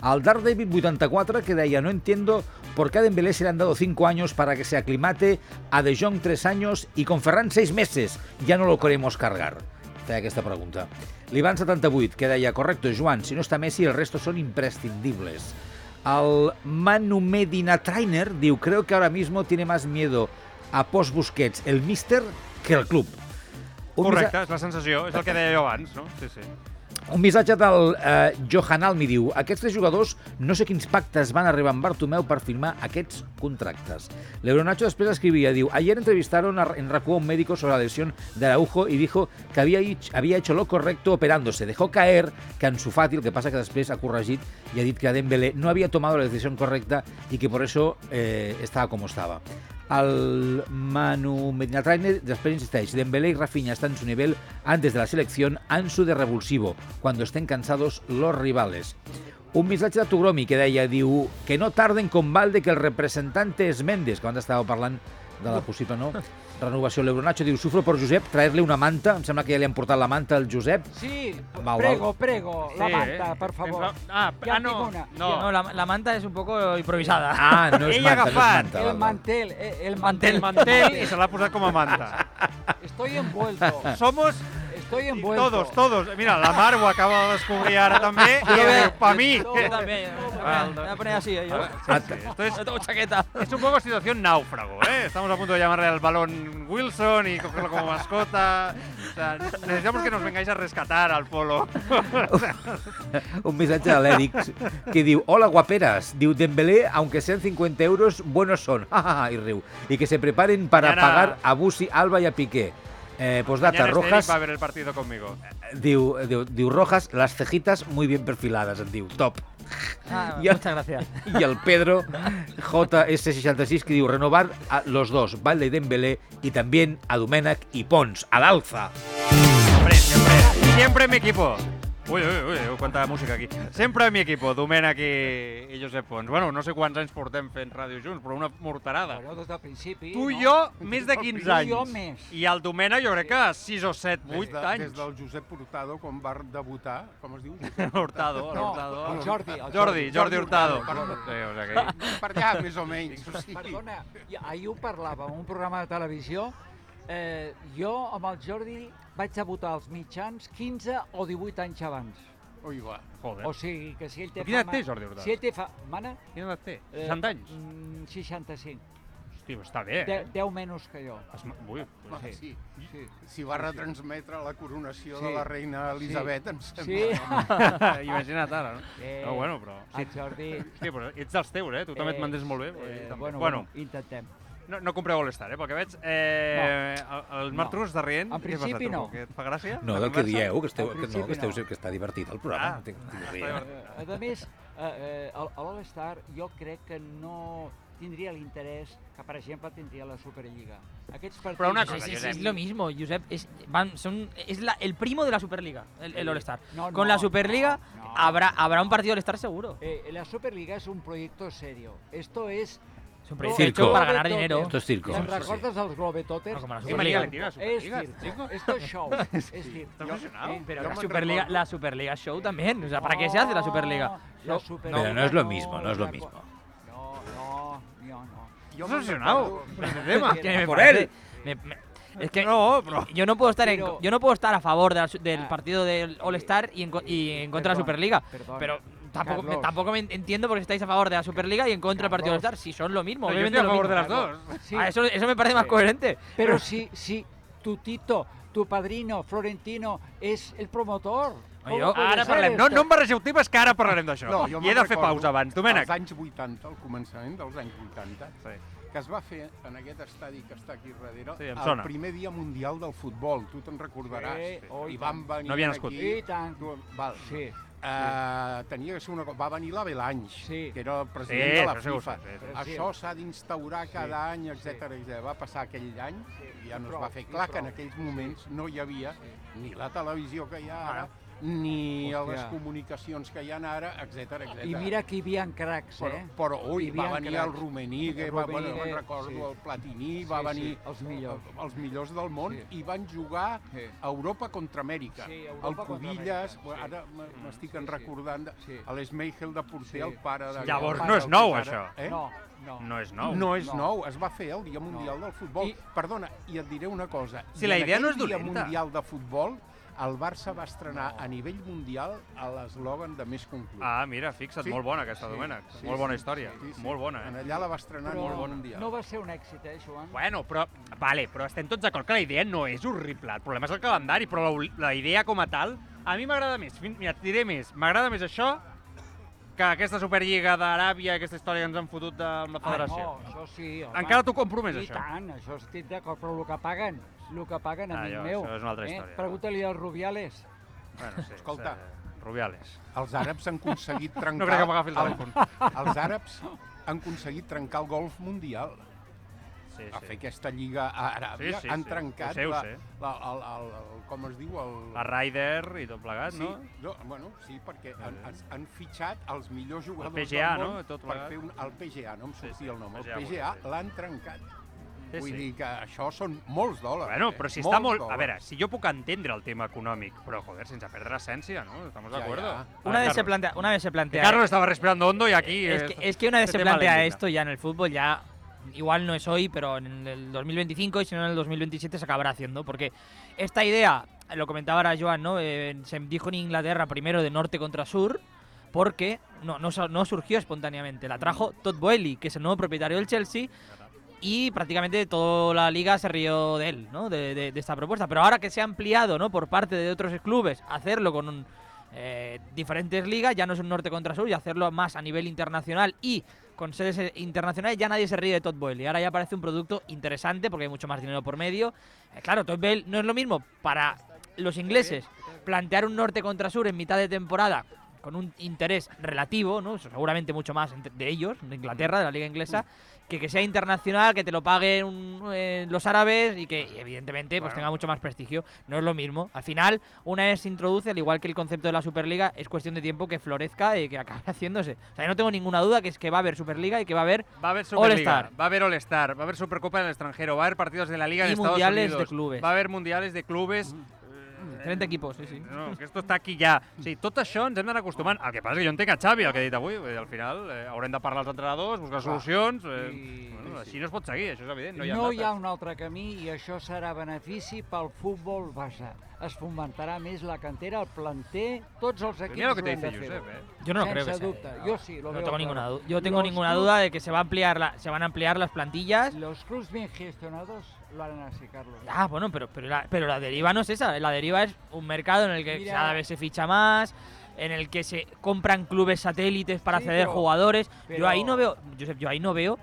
Al Dark David 84 que deia, no entiendo por qué a Dembélé se le han dado 5 años para que se aclimate, a De Jong 3 años y con Ferran 6 meses. Ya no lo queremos cargar. Feia aquesta pregunta. L'Ivan 78 que deia, correcto, Joan, si no està Messi el resto son imprescindibles. El Manu Medina Trainer diu, creo que ahora mismo tiene más miedo a post Busquets el míster que el club. Un Correcte, és la sensació, és el que deia jo abans, no? Sí, sí. Un missatge del eh, Johan Almi diu aquests tres jugadors no sé quins pactes van arribar amb Bartomeu per firmar aquests contractes. L'Euronacho després escrivia, diu ayer entrevistaron a, en RACU a un médico sobre la lesión de Araujo y dijo que había, había hecho lo correcto operándose. Dejó caer que Ansu Fati, el que passa que després ha corregit i ha dit que Dembélé no había tomado la decisión correcta y que por eso eh, estaba como estaba. El Manu Medina Trainer después insisteix, Dembélé y Rafinha están en su nivel antes de la selección, Ansu de revulsivo, cuando estén cansados los rivales. Un missatge de Tugromi que deia, diu, que no tarden con Valde que el representante és Mendes, que abans estava parlant de la possible no, renovació. L'Euronacho diu, sufro por Josep, traer-li una manta, em sembla que ja li han portat la manta al Josep. Sí, Val, prego, prego, la Sí, manta, eh? per favor. Ah, Ja ah, no, no. No, la, la manta és un poco improvisada. Ah, no és Ell manta, no és agafat manta. El mantel, eh, el El mantel. mantel i se l'ha posat com a manta. Estoy envuelto, Somos estoy envuelto. todos, todos. Mira, la Mar ho acaba de descobrir ara també i diu, pa mi. Yo también. Me voy a poner así, ¿eh? Yo. Sí, sí, Esto es, No tengo chaqueta. es un poco situación náufrago, ¿eh? Estamos a punto de llamarle al balón Wilson y cogerlo como mascota. O sea, necesitamos que nos vengáis a rescatar al polo. Un missatge de l'Èric que diu Hola guaperas, diu Dembélé, aunque sean 50 euros, buenos son. i riu. Y que se preparen para pagar a Busi, Alba y a Piqué. Eh, postdata, Mañana este Eric Rojas, va a ver el partido conmigo. diu, diu, diu Rojas, las cejitas muy bien perfiladas, en diu, top. Ah, Ya. Muchas gracias. Y el Pedro JS66 que diu renovar a los dos, Valde y Dembélé, y también a Domènech y Pons, al alza. Siempre, siempre. Siempre mi equipo. Uy, uy, uy, quanta música aquí. Sempre mi equipo, Domènec i, i Josep Pons. Bueno, no sé quants anys portem fent ràdio junts, però una morterada. Bueno, des del principi, Tu i no? jo, més de 15 Tu i anys. jo més. I el Domènec jo crec que 6 o 7, Des, 8 de, anys. des del Josep Hurtado, quan va debutar, com es diu? Hurtado, No, Hurtado. el Jordi, el Jordi, Jordi. Jordi Hurtado. Sí, o sigui. Per allà, més o menys. O sigui, Perdona, i ahir ho parlàvem en un programa de televisió. Eh, jo amb el Jordi vaig debutar als mitjans 15 o 18 anys abans. Ui, va. Joder. O sigui que si ell té Quina edat té, Jordi Hurtado? Si ell té fa... Mana? Quina edat té? Eh, 60 anys? mm, 65. Hosti, està bé, De, eh? 10 menys que jo. Es... Ui, Home, sí. Sí. Si va retransmetre la coronació Sí. de la reina Elisabet, em sembla. Sí. Imagina't ara, no? Eh, No, bueno, però... El Jordi... Hòstia, però ets dels teus, eh? Tu també et mantens molt bé. Eh, també. bueno, bueno, bueno, intentem. No, no compreu All-Star, eh? Pel que veig, eh, el, el Marc No. Està rient. En principi no. Que et fa gràcia? No, del que dieu, que, esteu, que, no, que, esteu, no. que està divertit el programa. Ah, està rient. divertit. Eh, a més, eh, eh, l'All-Star jo crec que no tindria l'interès que, per exemple, tindria la Superliga. Aquests partits... Però una cosa, sí, sí, Josep. es lo mismo, Josep. Es, van, son, es la- el primo de la Superliga, el, el All-Star. No, Con no, la Superliga no, no. Habrá, habrá un partido All-Star seguro. Eh, la Superliga es un proyecto serio. Esto es... Es un Lo- proyecto Circo. hecho para ganar dinero. Esto es circo. ¿Te'n Sí, sí. recordes dels Globetrotters? No, como la Es Superliga. circo. Esto es show. Es circo. Eh, Pero Yo la Superliga, recuerdo- la Superliga Show también. O sea, ¿para qué se hace la Superliga? La No, Superliga Pero no es lo mismo, no es lo mismo. No, no, no, no. Este tema. Me por él. me- me- es que No, yo no puedo estar en, yo no puedo estar a favor de la su- del Ah, partido del All Star y en, co- y en contra de la Superliga. perdón. Pero tampoco me, tampoco me entiendo por qué estáis a favor de la Superliga y en contra del partido. All Star. Si son lo mismo, Pero yo obviamente estoy a favor de mismo. las dos. Sí, Ah, eso, eso me parece más Sí. coherente. Pero si, si tu Tito, tu padrino, Florentino, es el promotor. Oye, ¿cómo puede Ara parlem. No, no em barregeu temes, que ara parlarem d'això. No, jo I he de fer pausa abans. Domènec. Als anys 80, al començament dels anys 80, Sí. que es va fer en aquest estadi que està aquí darrere, Sí, el sona. primer dia mundial del futbol, tu te'n recordaràs. Sí, oh, i I van venir No havia nascut. aquí... I tant. Tu- Val. Sí. Uh, tenia que ser una cosa... Va venir la Belanys, Sí. que era el Sí, president de la sí que ho FIFA. sí, sí. Això s'ha d'instaurar cada any, etc etc. Va passar aquell any i ja no es va fer. Clar que en aquells moments no hi havia ni la televisió que hi ha ara, ni Hòstia. les comunicacions que hi ha ara, etc etc. I mira que hi havia cracs, Però, eh? però ui, Hi va venir el cracs. Rummenigge, El va, bueno, me'n recordo, sí. el Platini, Sí, va sí, venir els millors. els millors del món Sí. i van jugar Sí. a Europa contra Amèrica. Sí, el Europa contra Cubillas, sí. ara m- m'estic Sí, en sí. recordant, de- Sí. l'Esmeigel de Porter, Sí. el pare de... Llavors el no és nou, això. Eh? No, no. No és nou. No és No. nou, es va fer el Dia Mundial del Futbol. I- Perdona, i et diré una cosa. Si i la idea no és Dia dolenta. Mundial de Futbol, el Barça va estrenar a nivell mundial a l'eslògan de més conclut. Ah, mira, fixa't, Sí. molt bona aquesta, Sí, Domènec. sí, molt bona sí, història. sí, sí. Molt bona, En eh? allà la va estrenar Però a nivell mundial. no va ser un èxit, eh, Joan? Bueno, però, vale, però estem tots d'acord que la idea no és horrible. El problema és el calendari, però la, la idea com a tal, a mi m'agrada més. Mira, et diré més. M'agrada més això que aquesta Superliga d'Aràbia, aquesta història que ens han fotut de la federació. Ah, no, això sí. home. Encara t'ho compro més, I això. tant, això estic d'acord, però el que paguen, el que paguen, Ah, amic jo, meu. això és una altra història. Eh? Pregunta-li als Rubiales. Bueno, sí, Escolta. eh, Rubiales. Els àrabs han aconseguit trencar... No crec que m'agafi el telèfon. Els àrabs han aconseguit trencar el golf mundial. Sí, A sí. fer aquesta lliga a Aràbia, Sí, sí, han sí. trencat sé, ho la, sé. la, el, el, el, com es diu? El, La Ryder i tot plegat, sí, no? no, bueno, sí, perquè han, han, han fitxat els millors jugadors PGA, del món no? Tot per fer un, el PGA, no em Sí, sortia sí, el nom. El PGA, PGA sí. l'han trencat. Sí, Vull sí. dir que això són molts dòlars. Bueno, eh? però si Molts està molt... A dòlars. veure, si jo puc entendre el tema econòmic, però, joder, sense perdre essència, ¿no? ¿Estamos de acuerdo? ya. A Una vez, se plantea, una vez se Que plantea. Carlos estaba respirando hondo y aquí... es, eh, que, es que una vez este se plantea esto ya en el fútbol, ya igual no es hoy, pero en el 2025 y si no en el 2027 se acabará haciendo. Porque esta idea, lo comentaba ahora Joan, ¿no? Eh, se dijo en Inglaterra primero de norte contra sur, porque no, no, no surgió espontáneamente. La trajo Todd Boehly, que es el nuevo propietario del Chelsea, y prácticamente toda la liga se rió de él, ¿no? De, esta propuesta. Pero ahora que se ha ampliado, ¿no? Por parte de otros clubes, hacerlo con un, eh, diferentes ligas, ya no es un norte contra sur, y hacerlo más a nivel internacional y con sedes eh, internacionales, ya nadie se ríe de Todd Boehly. Ahora ya parece un producto interesante porque hay mucho más dinero por medio. Eh, claro, Todd Boehly no es lo mismo para los ingleses plantear un norte contra sur en mitad de temporada con un interés relativo, ¿no? Seguramente mucho más de ellos, de Inglaterra, de la liga inglesa, que que sea internacional, que te lo paguen un- eh, los árabes y que y evidentemente pues Bueno. tenga mucho más prestigio. No es lo mismo. Al final, una vez se introduce, al igual que el concepto de la Superliga, es cuestión de tiempo que florezca y que acabe haciéndose. O sea, yo no tengo ninguna duda que es que va a haber Superliga y que va a haber Va a haber Superliga, All-Star. va a haber All-Star, va a haber Supercopa en el extranjero, va a haber partidos de la Liga Y de Estados mundiales de clubes. va a haver mundiales de clubes. 30 equipos, sí, sí. No, que esto està aquí ja. O sigui, tot això ens hem d'anar acostumant. El que passa és que jo entenc a Xavi, el que he dit avui. Al final eh, haurem de parlar als entrenadors, buscar solucions. Eh, I- bueno, sí. així no es pot seguir, això és evident. No hi ha, no hi ha un altre camí i això serà benefici pel futbol basa. Es fomentarà més la cantera, el planter, tots els equips Mira lo que te hauran dice de fer-ho. Josep, eh. Yo no lo Sense creo que sea. dubte. Yo sí, lo no veo tengo claro. ninguna duda. Yo tengo Los ninguna clubs- duda de que se va a ampliar la, se van a ampliar las plantillas. Los clubes bien gestionados lo harán así, Carlos. Ah, bueno, pero, pero, la, pero la deriva no es esa. La deriva es un mercado en el que Mira. cada vez se ficha más, en el que se compran clubes satélites para Sí, ceder pero- jugadores. Yo ahí no veo, Josep, yo ahí no veo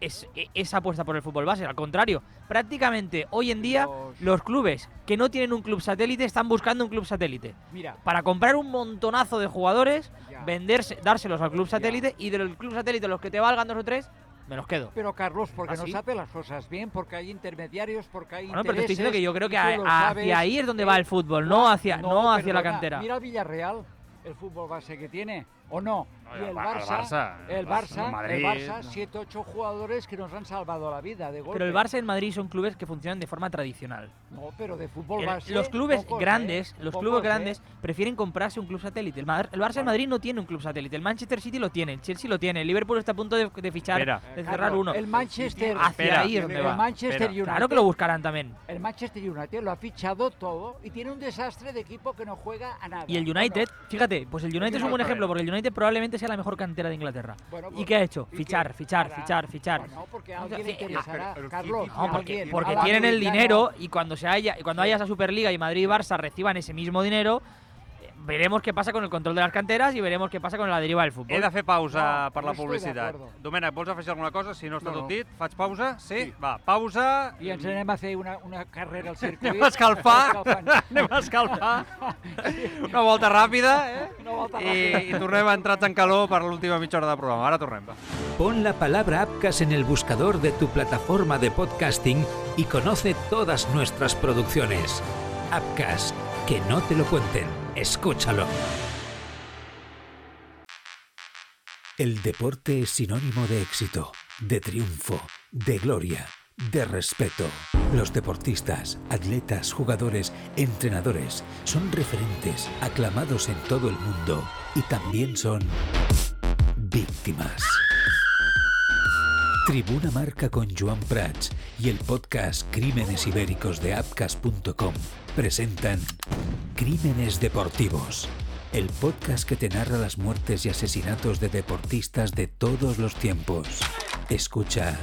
es, esa apuesta por el fútbol base. Al contrario, prácticamente hoy en día Los- los clubes que no tienen un club satélite están buscando un club satélite. Mira, Para comprar un montonazo de jugadores, Ya. venderse, dárselos al club Ya. satélite y del club satélite los que te valgan dos o tres, me los quedo. pero Carlos, porque ¿Ah, no sí? sabe las cosas bien, porque hay intermediarios, porque hay Bueno, pero te estoy diciendo que yo creo que a- sabes, hacia ahí es donde eh, va el fútbol, no hacia, no, hacia la perdona, cantera. Mira Villarreal, el fútbol base que tiene, ¿o no? Y el el Ba- el Barça, Barça, el Barça, Madrid, el Barça, no. 7, 8 jugadores que nos han salvado la vida de golpe. Pero el Barça y el Madrid son clubes que funcionan de forma tradicional. No, pero de fútbol El- base. los clubes pocos, grandes, ¿eh? los Pocos, clubes ¿eh? grandes prefieren comprarse un club satélite. El, el Barça y el Madrid no tiene un club satélite. El Manchester City lo tiene, el Chelsea lo tiene, el Liverpool está a punto de, de fichar, Espera. de Eh, cerrar uno. El Manchester. Hacia Espera. ahí es donde el va. Manchester Espera. United. Claro que lo buscarán también. El Manchester United lo ha fichado todo y tiene un desastre de equipo que no juega a nada. Y el United, fíjate, pues el United es un buen ejemplo porque el United probablemente sea la mejor cantera de Inglaterra. Bueno, ¿Y qué ha hecho? ¿y Fichar, qué? fichar, Para- fichar, fichar. Bueno, porque a O sea, alguien le sí, interesará, pero- pero Carlos. ¿quién- No, ¿A porque, porque tienen el dinero y cuando se haya y cuando haya esa Superliga y Madrid y Barça reciban ese mismo dinero, veremos qué pasa con el control de las canteras y veremos qué pasa con la deriva del fútbol. He de fer pausa No, per no la publicitat. Domènec, vols afegir alguna cosa? Si no està No, tot dit, faig pausa? Sí? Sí. Va, pausa. I ens anem a fer una, una carrera al circuit. Anem a escalfar. Anem a escalfar. Una volta ràpida, eh? Una volta I, ràpida. I tornem entrats en calor per l'última mitja hora de programa. Ara tornem, va. Pon la palabra Apcas en el buscador de tu plataforma de podcasting y conoce todas nuestras producciones. Apcas, que no te lo cuenten, escúchalo. El deporte es sinónimo de éxito, de triunfo, de gloria, de respeto. Los deportistas, atletas, jugadores, entrenadores son referentes, aclamados en todo el mundo y también son víctimas. Tribuna Marca con Joan Prats y el podcast Crímenes Ibéricos de Apcas.com presentan Crímenes Deportivos, el podcast que te narra las muertes y asesinatos de deportistas de todos los tiempos. Escucha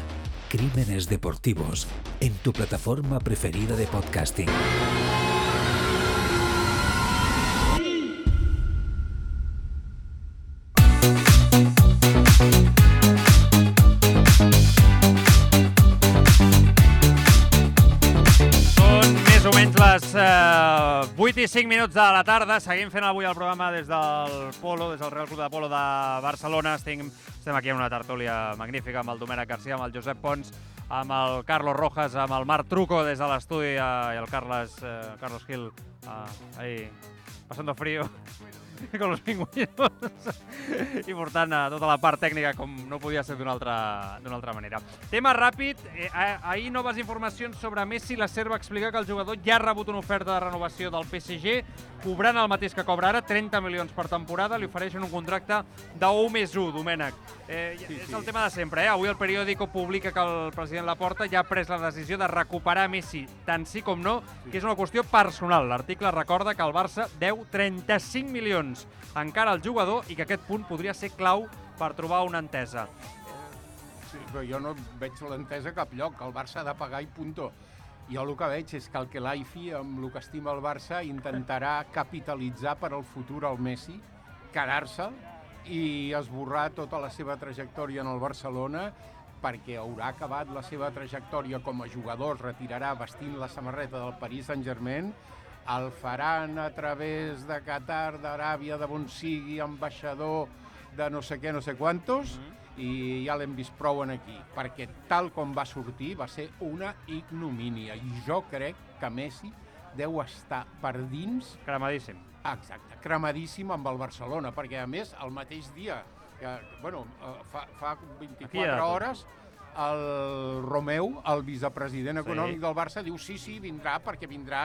Crímenes Deportivos en tu plataforma preferida de podcasting. 25 minuts de la tarda, seguim fent avui el programa des del Polo, des del Real Club de Polo de Barcelona. Estem, estem aquí en una tertúlia magnífica amb el Domènec García, amb el Josep Pons, amb el Carlos Rojas, amb el Marc Truco des de l'estudi eh, i el Carles, eh, Carlos Gil, eh, ahí, passando frío. con los pingüinos i portant eh, tota la part tècnica com no podia ser d'una altra, altra manera. Tema ràpid, eh, ah- ahir noves informacions sobre Messi. La SER va explicar que el jugador ja ha rebut una oferta de renovació del PSG, cobrant el mateix que cobra ara, 30 milions per temporada, li ofereixen un contracte de 1 més 1, Domènec. Eh, sí, és sí. el tema de sempre, eh? Avui el periòdico publica que el president Laporta ja ha pres la decisió de recuperar Messi, tant sí com no, que és una qüestió personal. L'article recorda que el Barça deu 35 milions encara al jugador i que aquest punt podria ser clau per trobar una entesa. Sí, però jo no veig l'entesa a cap lloc. El Barça ha de pagar i punto. Jo el que veig és que el que l'AIFI, amb el que estima el Barça, intentarà capitalitzar per al futur el Messi, quedar-se'l i esborrar tota la seva trajectòria en el Barcelona perquè haurà acabat la seva trajectòria com a jugador, es retirarà vestint la samarreta del Paris Saint-Germain, el faran a través de Qatar, d'Aràbia, de on sigui, ambaixador de no sé què, no sé quantos, i ja l'hem vist prou en aquí, perquè tal com va sortir va ser una ignomínia i jo crec que Messi deu estar per dins Cremadíssim. Exacte, cremadíssim amb el Barcelona, perquè a més el mateix dia, que, bueno, eh, fa, fa Aquí hi 24 ha tot. hores, el Romeu, el vicepresident Sí. econòmic del Barça, diu sí, sí, vindrà perquè vindrà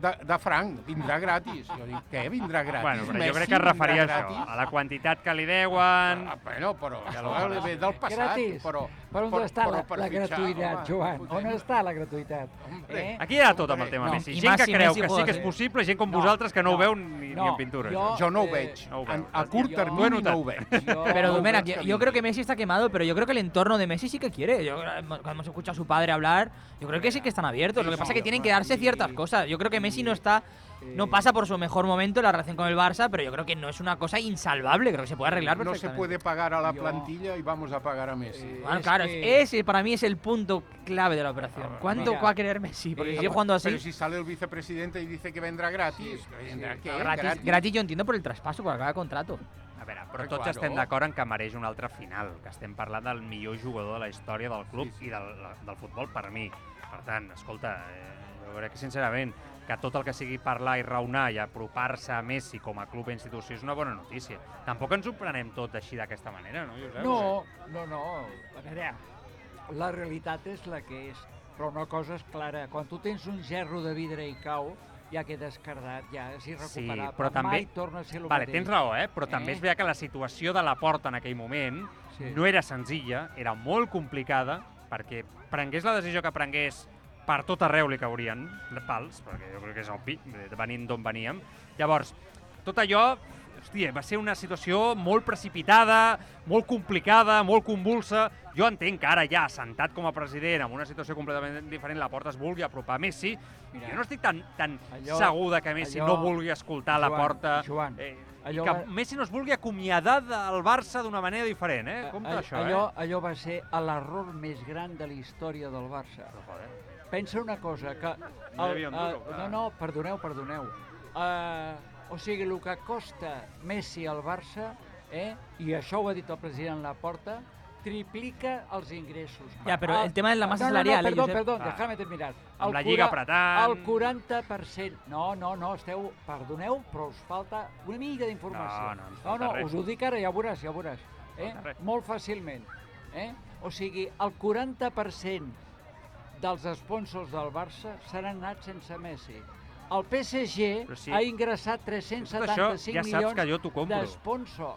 de, de franc, vindrà gratis. Jo dic, què, vindrà gratis? Bueno, però jo Messi crec que es referia a això, a la quantitat que li deuen... Ah, bueno, però això ve del passat, Gratis. però... Per on però- està però la, per la fitxar, gratuïtat, home, Joan? On està la gratuïtat? Hombre. Eh? Aquí hi ha tot amb el tema No, Messi. Gent más que si creu Messi que sí que és eh? possible, gent com No, vosaltres que no, ho no, veu ni, ni no, en pintures. jo- Jo no ho Eh, veig. no ho veu. a curt Jo- termini Ho no ho veig. Yo- Pero No ho Domènec, yo, yo creo que. Messi está quemado, pero yo creo que el entorno de Messi sí que quiere. Yo, eh, cuando hemos escuchado a su padre hablar, yo creo que sí que están abiertos. Lo que pasa es que tienen que darse ciertas cosas. Yo creo que Messi no está, no pasa por su mejor momento en la relación con el Barça, pero yo creo que no es una cosa insalvable. Creo que se puede arreglar No se puede pagar a la Yo- plantilla y vamos a pagar a Messi. Eh, Bueno, Es claro, que- ese para mí es el punto clave de la operación. ¿Cuánto Mira, va a querer Messi? Porque eh, si sigue jugando así, Pero si sale el vicepresidente y dice que vendrá gratis, que vendrá qué? gratis, gratis yo entiendo por el traspaso, por de contrato. A veure, però tots claro. estem d'acord en que mereix un altre final, que estem parlant del millor jugador de la història del club Sí, sí. i del, del futbol per mi. Per tant, escolta, eh, jo crec que sincerament que tot el que sigui parlar i raonar i apropar-se a Messi com a club i institució és una bona notícia. Tampoc ens ho prenem tot així d'aquesta manera, no, Josep? No, no, no. A veure, la realitat és la que és, però una cosa és clara. Quan tu tens un gerro de vidre i cau, ja queda escardat, ja és Sí, irrecuperable. però també... Mai torna a ser el vale, mateix. tens raó, eh? però també Eh? és veritat que la situació de la porta en aquell moment Sí. no era senzilla, era molt complicada, perquè prengués la decisió que prengués per tot arreu li caurien pals, perquè jo crec que és obvi, venint d'on veníem. Llavors, tot allò, hòstia, va ser una situació molt precipitada, molt complicada, molt convulsa. Jo entenc que ara ja, assentat com a president, amb una situació completament diferent, la porta es vulgui apropar a Messi. Mira, jo no estic tan, tan allò- segur de que Messi allò- no vulgui escoltar la Joan, porta. Joan, eh, allò que va- Messi no es vulgui acomiadar del Barça d'una manera diferent, eh? Compte A- això, allò, eh? allò va ser l'error més gran de la història del Barça. Joder. Pensa una cosa, que... Un duro, clar. no, no, perdoneu, perdoneu. Uh, o sigui, el que costa Messi al Barça, eh, i això ho ha dit el president Laporta, triplica els ingressos. Ya, pero el tema de la masa no, salarial, No, eh, no, perdó, Josep. perdó, Ah. déjame terminar. Amb El la Lliga apretant. El 40%... No, no, no, esteu... Perdoneu, però us falta una mica d'informació. No, no no, no, res. us ho dic ara, ja ho veuràs, ja ho veuràs. Eh? Molt fàcilment. Eh? O sigui, el 40% dels sponsors del Barça s'han anat sense Messi. El PSG Però sí. ha ingressat Tot això 375 ja milions jo d'esponsor.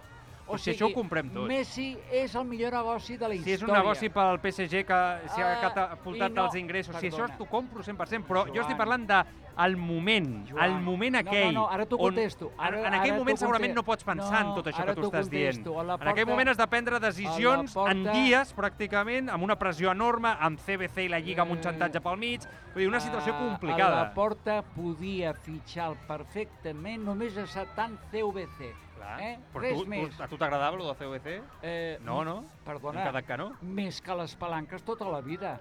O Però si això ho comprem tot. Messi és el millor negoci de la Si és història. un negoci pel PSG que s'hi ha Ah, catapultat no- els ingressos, si això perdona. t'ho compro 100%, però jo Joan. estic parlant de el moment, Joan. el moment No, no, aquell no, ara t'ho on contesto. Ara- en, aquell ara moment segurament no pots pensar No, en tot això que tu estàs dient. contesto. A la En aquell porta- moment has de prendre decisions a la en porta- dies, pràcticament, amb una pressió enorme, amb CBC i la Lliga amb un Eh, xantatge pel mig. Vull dir, una situació complicada. A la porta podia fitxar perfectament només acceptant CVC. Clar. Eh? Però Res tu, més. tu, a tu t'agradava el de CVC? Eh, No, no? Perdona. Quedat que no? Més que les palanques tota la vida.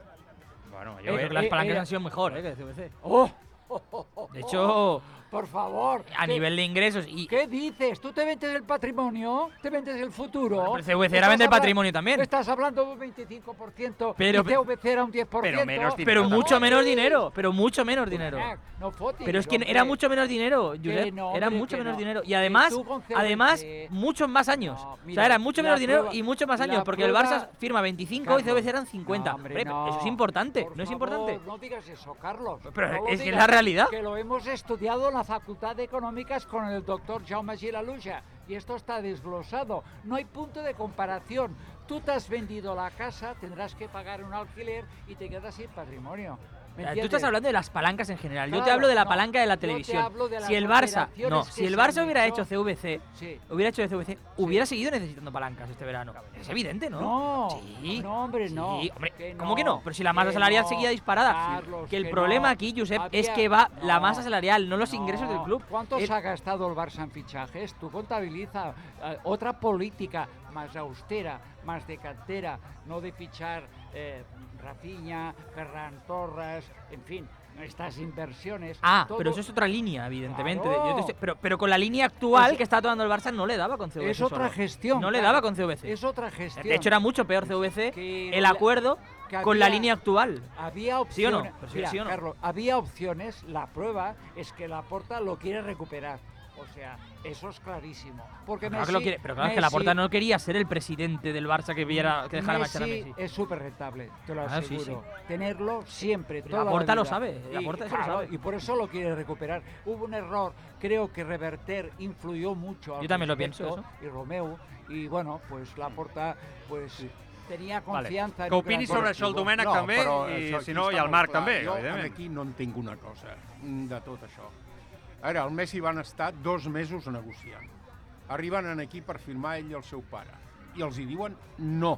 Bueno, Eh, jo... Yo creo que las eh, palancas eh, han sido mejor, ¿eh? Que CVC. ¡Oh! Oh, oh, oh, De hecho, por favor. a ¿qué- nivel de ingresos y ¿Qué dices? ¿Tú te vendes el patrimonio? ¿Te vendes el futuro? Pero CVC era ¿Estás vender habla- patrimonio también. Estás hablando de un 25% Pero- y CVC era un 10%. Pero menos dinero. pero mucho menos dinero, pero mucho menos dinero. No fotis, Pero es que hombre. era mucho menos dinero, Josep. no, era mucho menos no. dinero. Y además, además, muchos más años. O mira, sea, era mucho menos dinero y muchos más años. Porque el Barça firma 25 y Carlos, CVC eran 50. no, hombre, Hombre, no. Eso es importante, Por no es favor, importante. No digas eso, Carlos. Pero es que es la realidad. Que lo hemos estudiado Facultad de Económicas con el doctor Jaume Gilaluja. Y esto está desglosado. No hay punto de comparación. Tú te has vendido la casa, tendrás que pagar un alquiler y te quedas sin patrimonio. ¿Me Eh, Tú estás hablando de las palancas en general. yo te hablo de la no, palanca de la televisión. de si el Barça, no, si el Barça hubiera hecho- hecho CVC, Sí. hubiera hecho CVC, hubiera seguido necesitando palancas este verano. Es evidente, ¿no? No, Sí. no, hombre, no. Sí, hombre, Que ¿cómo que no? Pero si la masa salarial no, seguía disparada. Carlos, que el que problema aquí, Josep, Había- es que va la masa salarial, no los ingresos del club. ¿Cuánto El- se ha gastado el Barça en fichajes? Tú contabiliza eh, otra política más austera, más de cantera, no de fichar eh, Rafinha, Ferran Torres, en fin. estas inversiones. Ah, todo- pero eso es otra línea, evidentemente. Claro. Yo te estoy- pero, pero con la línea actual Es- que está tomando el Barça no le daba con CVC. Es otra solo. gestión. No le daba con CVC. Es otra gestión. De hecho, era mucho peor CVC Que el acuerdo que con la línea actual. Había ¿Sí o no? opciones. Sí, Mira, sí o no. Carlos, había opciones. La prueba es que la Porta lo quiere recuperar. O sea, eso es clarísimo. Porque Claro que Messi, lo quiere, pero claro, es que la Messi- Porta no quería ser el presidente del Barça que, viera, que dejara marchar a Messi. es súper rentable, te lo Ah, sí, aseguro. sí. Tenerlo siempre, Pero toda la Porta lo sabe, la Y, Porta eso lo sabe. y por eso lo quiere recuperar. Hubo un error, creo que Reverter influyó mucho al Yo también lo pienso, Y Romeu, y bueno, pues la Porta pues tenia Vale. confianza en Que opini sobre això el. Domènec no, també, i si aquí no, i el Marc clar. també, Jo evidentment. aquí no entenc una cosa de tot això. A veure, el Messi van estar dos mesos negociant. Arriben en aquí per firmar ell i el seu pare. I els hi diuen no.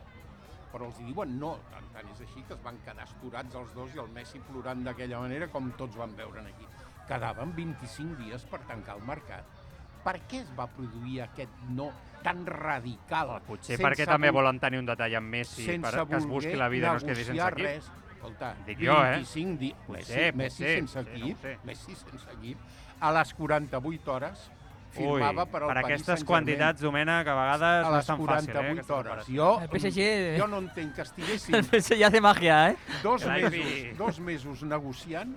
Però els hi diuen no. Tant, tant és així que es van quedar esturats els dos i el Messi plorant d'aquella manera com tots van veure aquí. Quedaven 25 dies per tancar el mercat. Per què es va produir aquest no tan radical? Potser sense perquè també vol- volen tenir un detall amb Messi per, que es busqui la vida i no es quedi sense equip. Res. Escolta, Dic jo, eh? 25 dies. Messi, pot Messi ser, sense no equip, sé. Messi sense equip, a les 48 hores firmava Ui, per al per Paris aquestes quantitats, Domènec, a vegades a no les és tan fàcil, eh, 48 aquestes hores. Jo, El PSG jo no entenc que estiguessin El PSG hace magia, ¿eh? dos Que mesos, dos mesos negociant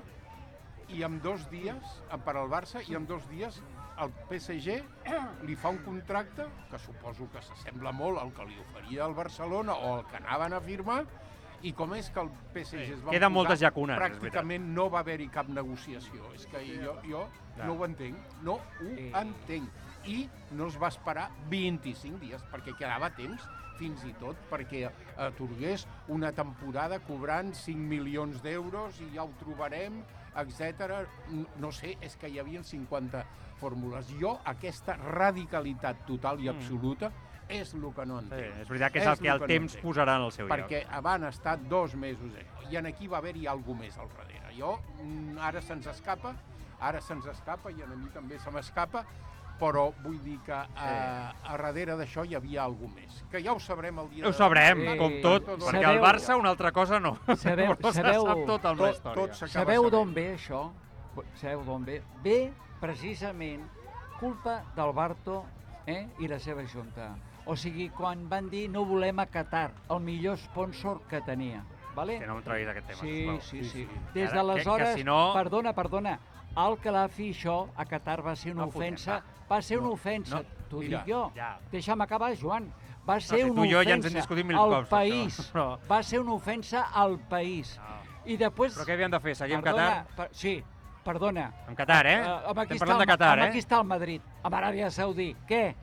i en dos dies, eh, per al Barça, i en dos dies el PSG li fa un contracte que suposo que s'assembla molt al que li oferia el Barcelona o el que anaven a firmar, i com és que el PSG es va Queden posar, moltes llacunes, pràcticament no va haver-hi cap negociació. És que jo, jo Clar. no ho entenc, no ho Sí. entenc. I no es va esperar 25 dies, perquè quedava temps fins i tot perquè atorgués una temporada cobrant 5 milions d'euros i ja ho trobarem, etc. No sé, és que hi havia 50 fórmules. Jo, aquesta radicalitat total i Mm. És el que no Sí, entenc. és veritat que és el que el no temps entenc. posarà en el seu lloc. Perquè van estar dos mesos allò, i en aquí va haver-hi alguna més al darrere. Jo, mm, ara se'ns escapa, ara se'ns escapa i a mi també se m'escapa, però vull dir que a, a darrere d'això hi havia alguna més. Que ja ho sabrem el dia Ho de sabrem, Sí. com tot, Tot- perquè Sabeu- el Barça una altra cosa no. Sabeu- Però se sabeu- sap tot amb la tot, història. tot s'acaba Sabeu d'on ve això? Sabeu d'on ve? Ve precisament culpa del Barto eh, i la seva junta. O sigui, quan van dir no volem a Qatar, el millor sponsor que tenia. Vale? Que no em treguis aquest tema, Sí, sisplau. sí, sí. sí. Des d'aleshores, si no- perdona, perdona, al que la fi això a Qatar va ser una No fotem, ofensa, va ser una No, ofensa, no, t'ho dic jo. ja. Deixa'm acabar, Joan. Va ser si una ofensa ja ens hem discutit mil al cops, això, país. però- Va ser una ofensa al país. No. I després... Però què havíem de fer? Seguir amb perdona, Qatar? Per, sí, perdona. Amb Qatar, eh? Amb aquí Estem parlant el- de Qatar, amb eh? Aquí està el Madrid, amb Aràbia Saudí. Què?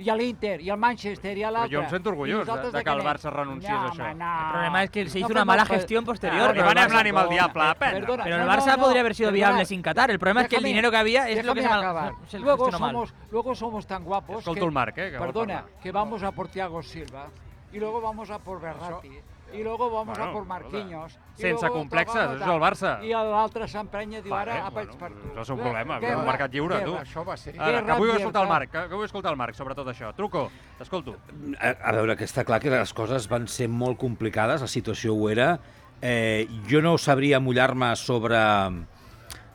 I a l'Inter, i al Manchester, i a l'altre. jo em sento orgullós de- de que el? Barça renunciés no, a això. no. El problema es que se hizo No una mala pa- gestión posterior. Pero van el a Barça- hablar ni mal diable. Perdona, Pero el Barça no, no, podría haber sido viable sin Qatar. El problema es que el dinero que había es lo que se, mal- luego, somos, luego somos tan guapos Escolta que, el Marc, eh, que perdona, que vamos a por Thiago Silva, y luego vamos a por Berratti, y luego vamos Bueno, a por Marquinhos. i Sense luego complexes, és el Barça. I l'altre s'emprenya i diu, Vale, ara, bueno, vaig per tu. això és un problema, Guerra, un mercat lliure, tu. Això va ser... Ara, que vull escoltar el. Marc, que, que vull escoltar el Marc sobre tot això. Truco, t'escolto. A, a veure, que està clar que les coses van ser molt complicades, la situació ho era. Eh, jo no sabria mullar-me sobre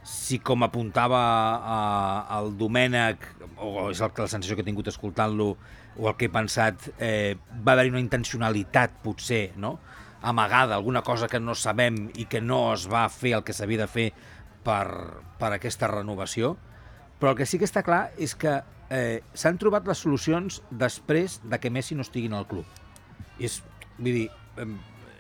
si, com apuntava eh, el Domènec, o és el, la sensació que he tingut escoltant-lo, o el que he pensat, eh, va haver-hi una intencionalitat, potser, no?, amagada, alguna cosa que no sabem i que no es va fer el que s'havia de fer per, per aquesta renovació. Però el que sí que està clar és que eh, s'han trobat les solucions després de que Messi no estigui el club. És, vull dir,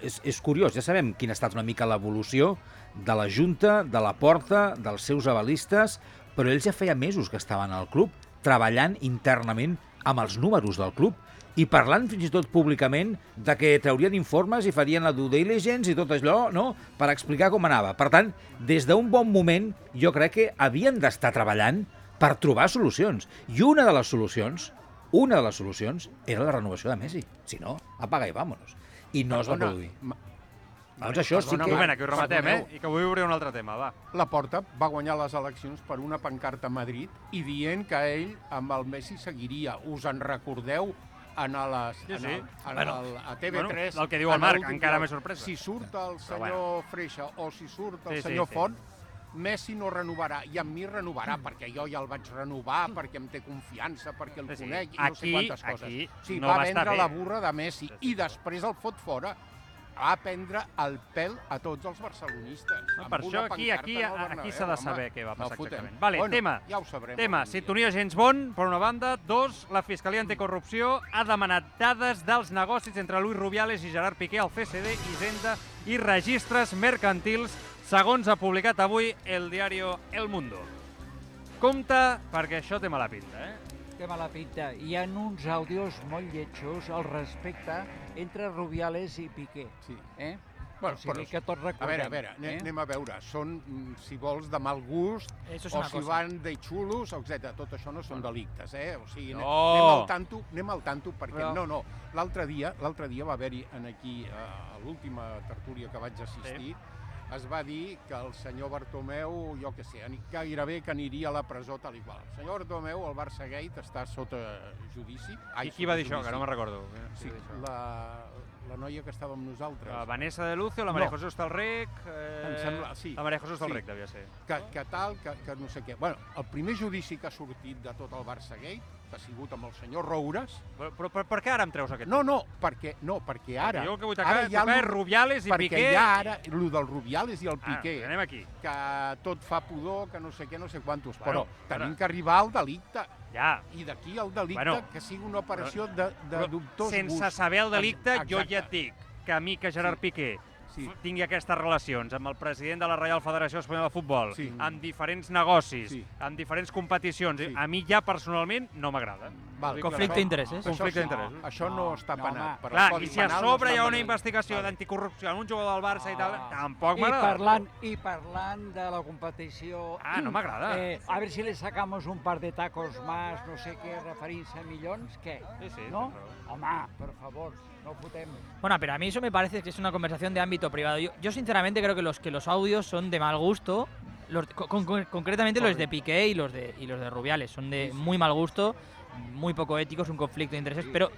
és, és curiós, ja sabem quina ha estat una mica l'evolució de la Junta, de la Porta, dels seus avalistes, però ells ja feia mesos que estaven al club, treballant internament amb els números del club i parlant fins i tot públicament de que traurien informes i farien la due diligence i tot allò, no?, per explicar com anava. Per tant, des d'un bon moment, jo crec que havien d'estar treballant per trobar solucions. I una de les solucions, una de les solucions, era la renovació de Messi. Si no, apaga i vámonos. I no es va produir. Doncs això sí que... Marc, Domènec, que ho rematem, eh? I que vull obrir un altre tema, va. La Porta va guanyar les eleccions per una pancarta a Madrid i dient que ell amb el Messi seguiria. Us en recordeu en a, les, Sí, en sí. el, en Bueno, el, a TV3... bueno, el que diu el en Marc, encara més sorpresa. Si surt el senyor bueno. Freixa o si surt el Sí, sí, senyor sí. Font, Messi no renovarà, i amb mi renovarà, perquè jo ja el vaig renovar, perquè em té confiança, perquè el Sí, sí. conec, i no sé Aquí- quantes coses. aquí sí, no va, va vendre bé. la burra de Messi, i després el fot fora va prendre el pèl a tots els barcelonistes. No, per això aquí, aquí, aquí Bernabéu, s'ha de home. saber què va No passar fotem. exactament. Vale, bueno, tema. Ja ho sabrem. Tema, sintonia James Bond, per una banda. Dos, la Fiscalia Anticorrupció ha demanat dades dels negocis entre Luis Rubiales i Gerard Piqué al CCD, Hisenda i registres mercantils, segons ha publicat avui el diari El Mundo. Compte, perquè això té mala pinta, eh? Té mala pinta. Hi ha uns àudios molt lletjos al respecte entre Rubiales i Piqué. Sí. Eh? Bueno, o sigui però- que tots A recordem. veure, a veure, anem, eh? anem a veure. Són, si vols, de mal gust, Eso es o si cosa. van de xulos, etc. Tot això no són delictes, eh? O sigui, anem, No. anem al tanto, anem al tanto perquè Però- no, no. L'altre dia, l'altre dia va haver-hi en aquí, eh, a l'última tertúlia que vaig assistir, es va dir que el senyor Bartomeu, jo què sé, gairebé que aniria a la presó tal i qual. El senyor Bartomeu, el Barça Gate, està sota judici. I qui va dir això? sota Que no judici. me'n recordo. Sí, la, la noia que estava amb nosaltres. La Vanessa de Lucio, la Maria No. José Hostalric... Eh... Em sembla- sí. La Maria José Hostalric Sí. devia ser. que, que tal, que, que no sé què. Bueno, el primer judici que ha sortit de tot el Barça Gate, que ha sigut amb el senyor Roures, Però, però, però per què ara em treus aquest? no, no, perquè, no, perquè ara... Jo el que vull ara tocar, hi ha tocar és lo- Rubiales i perquè Piqué. hi ha ara el del Rubiales i el Ah, Piqué, anem aquí. que tot fa pudor, que no sé què, no sé quantos, Bueno, però tenim ara- que arribar al delicte. Ja, I d'aquí al delicte Bueno, que sigui una operació de, de però dubtós sense gust. saber el delicte, jo Exacte. ja et dic que a mi que Gerard Sí. Piqué Sí. tingui aquestes relacions amb el president de la Reial Federació Espanyola de Futbol, Sí. amb diferents negocis, Sí. amb diferents competicions, Sí. a mi ja personalment no m'agrada. Conflicte d'interessos. Això, Conflicte sí, d'interessos. Això no, No, està no, penat. home. per Clar, i si a Penal no sobre hi ha una investigació d'anticorrupció en un jugador del Barça i tal, Ah. tampoc Y m'agrada. parlant, y parlant de la competición. Ah, no m'agrada. Eh, a ver si le sacamos un par de tacos más, no sé qué, referirse a millones, ¿qué? Sí, sí, ¿No? Home, por favor, no. Bueno, pero a mí eso me parece que es una conversación de ámbito privado. Yo, yo sinceramente creo que los que los audios son de mal gusto. Los, con- con- concretamente los de Piqué y los de, y los de Rubiales. Son de muy mal gusto, muy poco éticos, un conflicto de intereses. Pero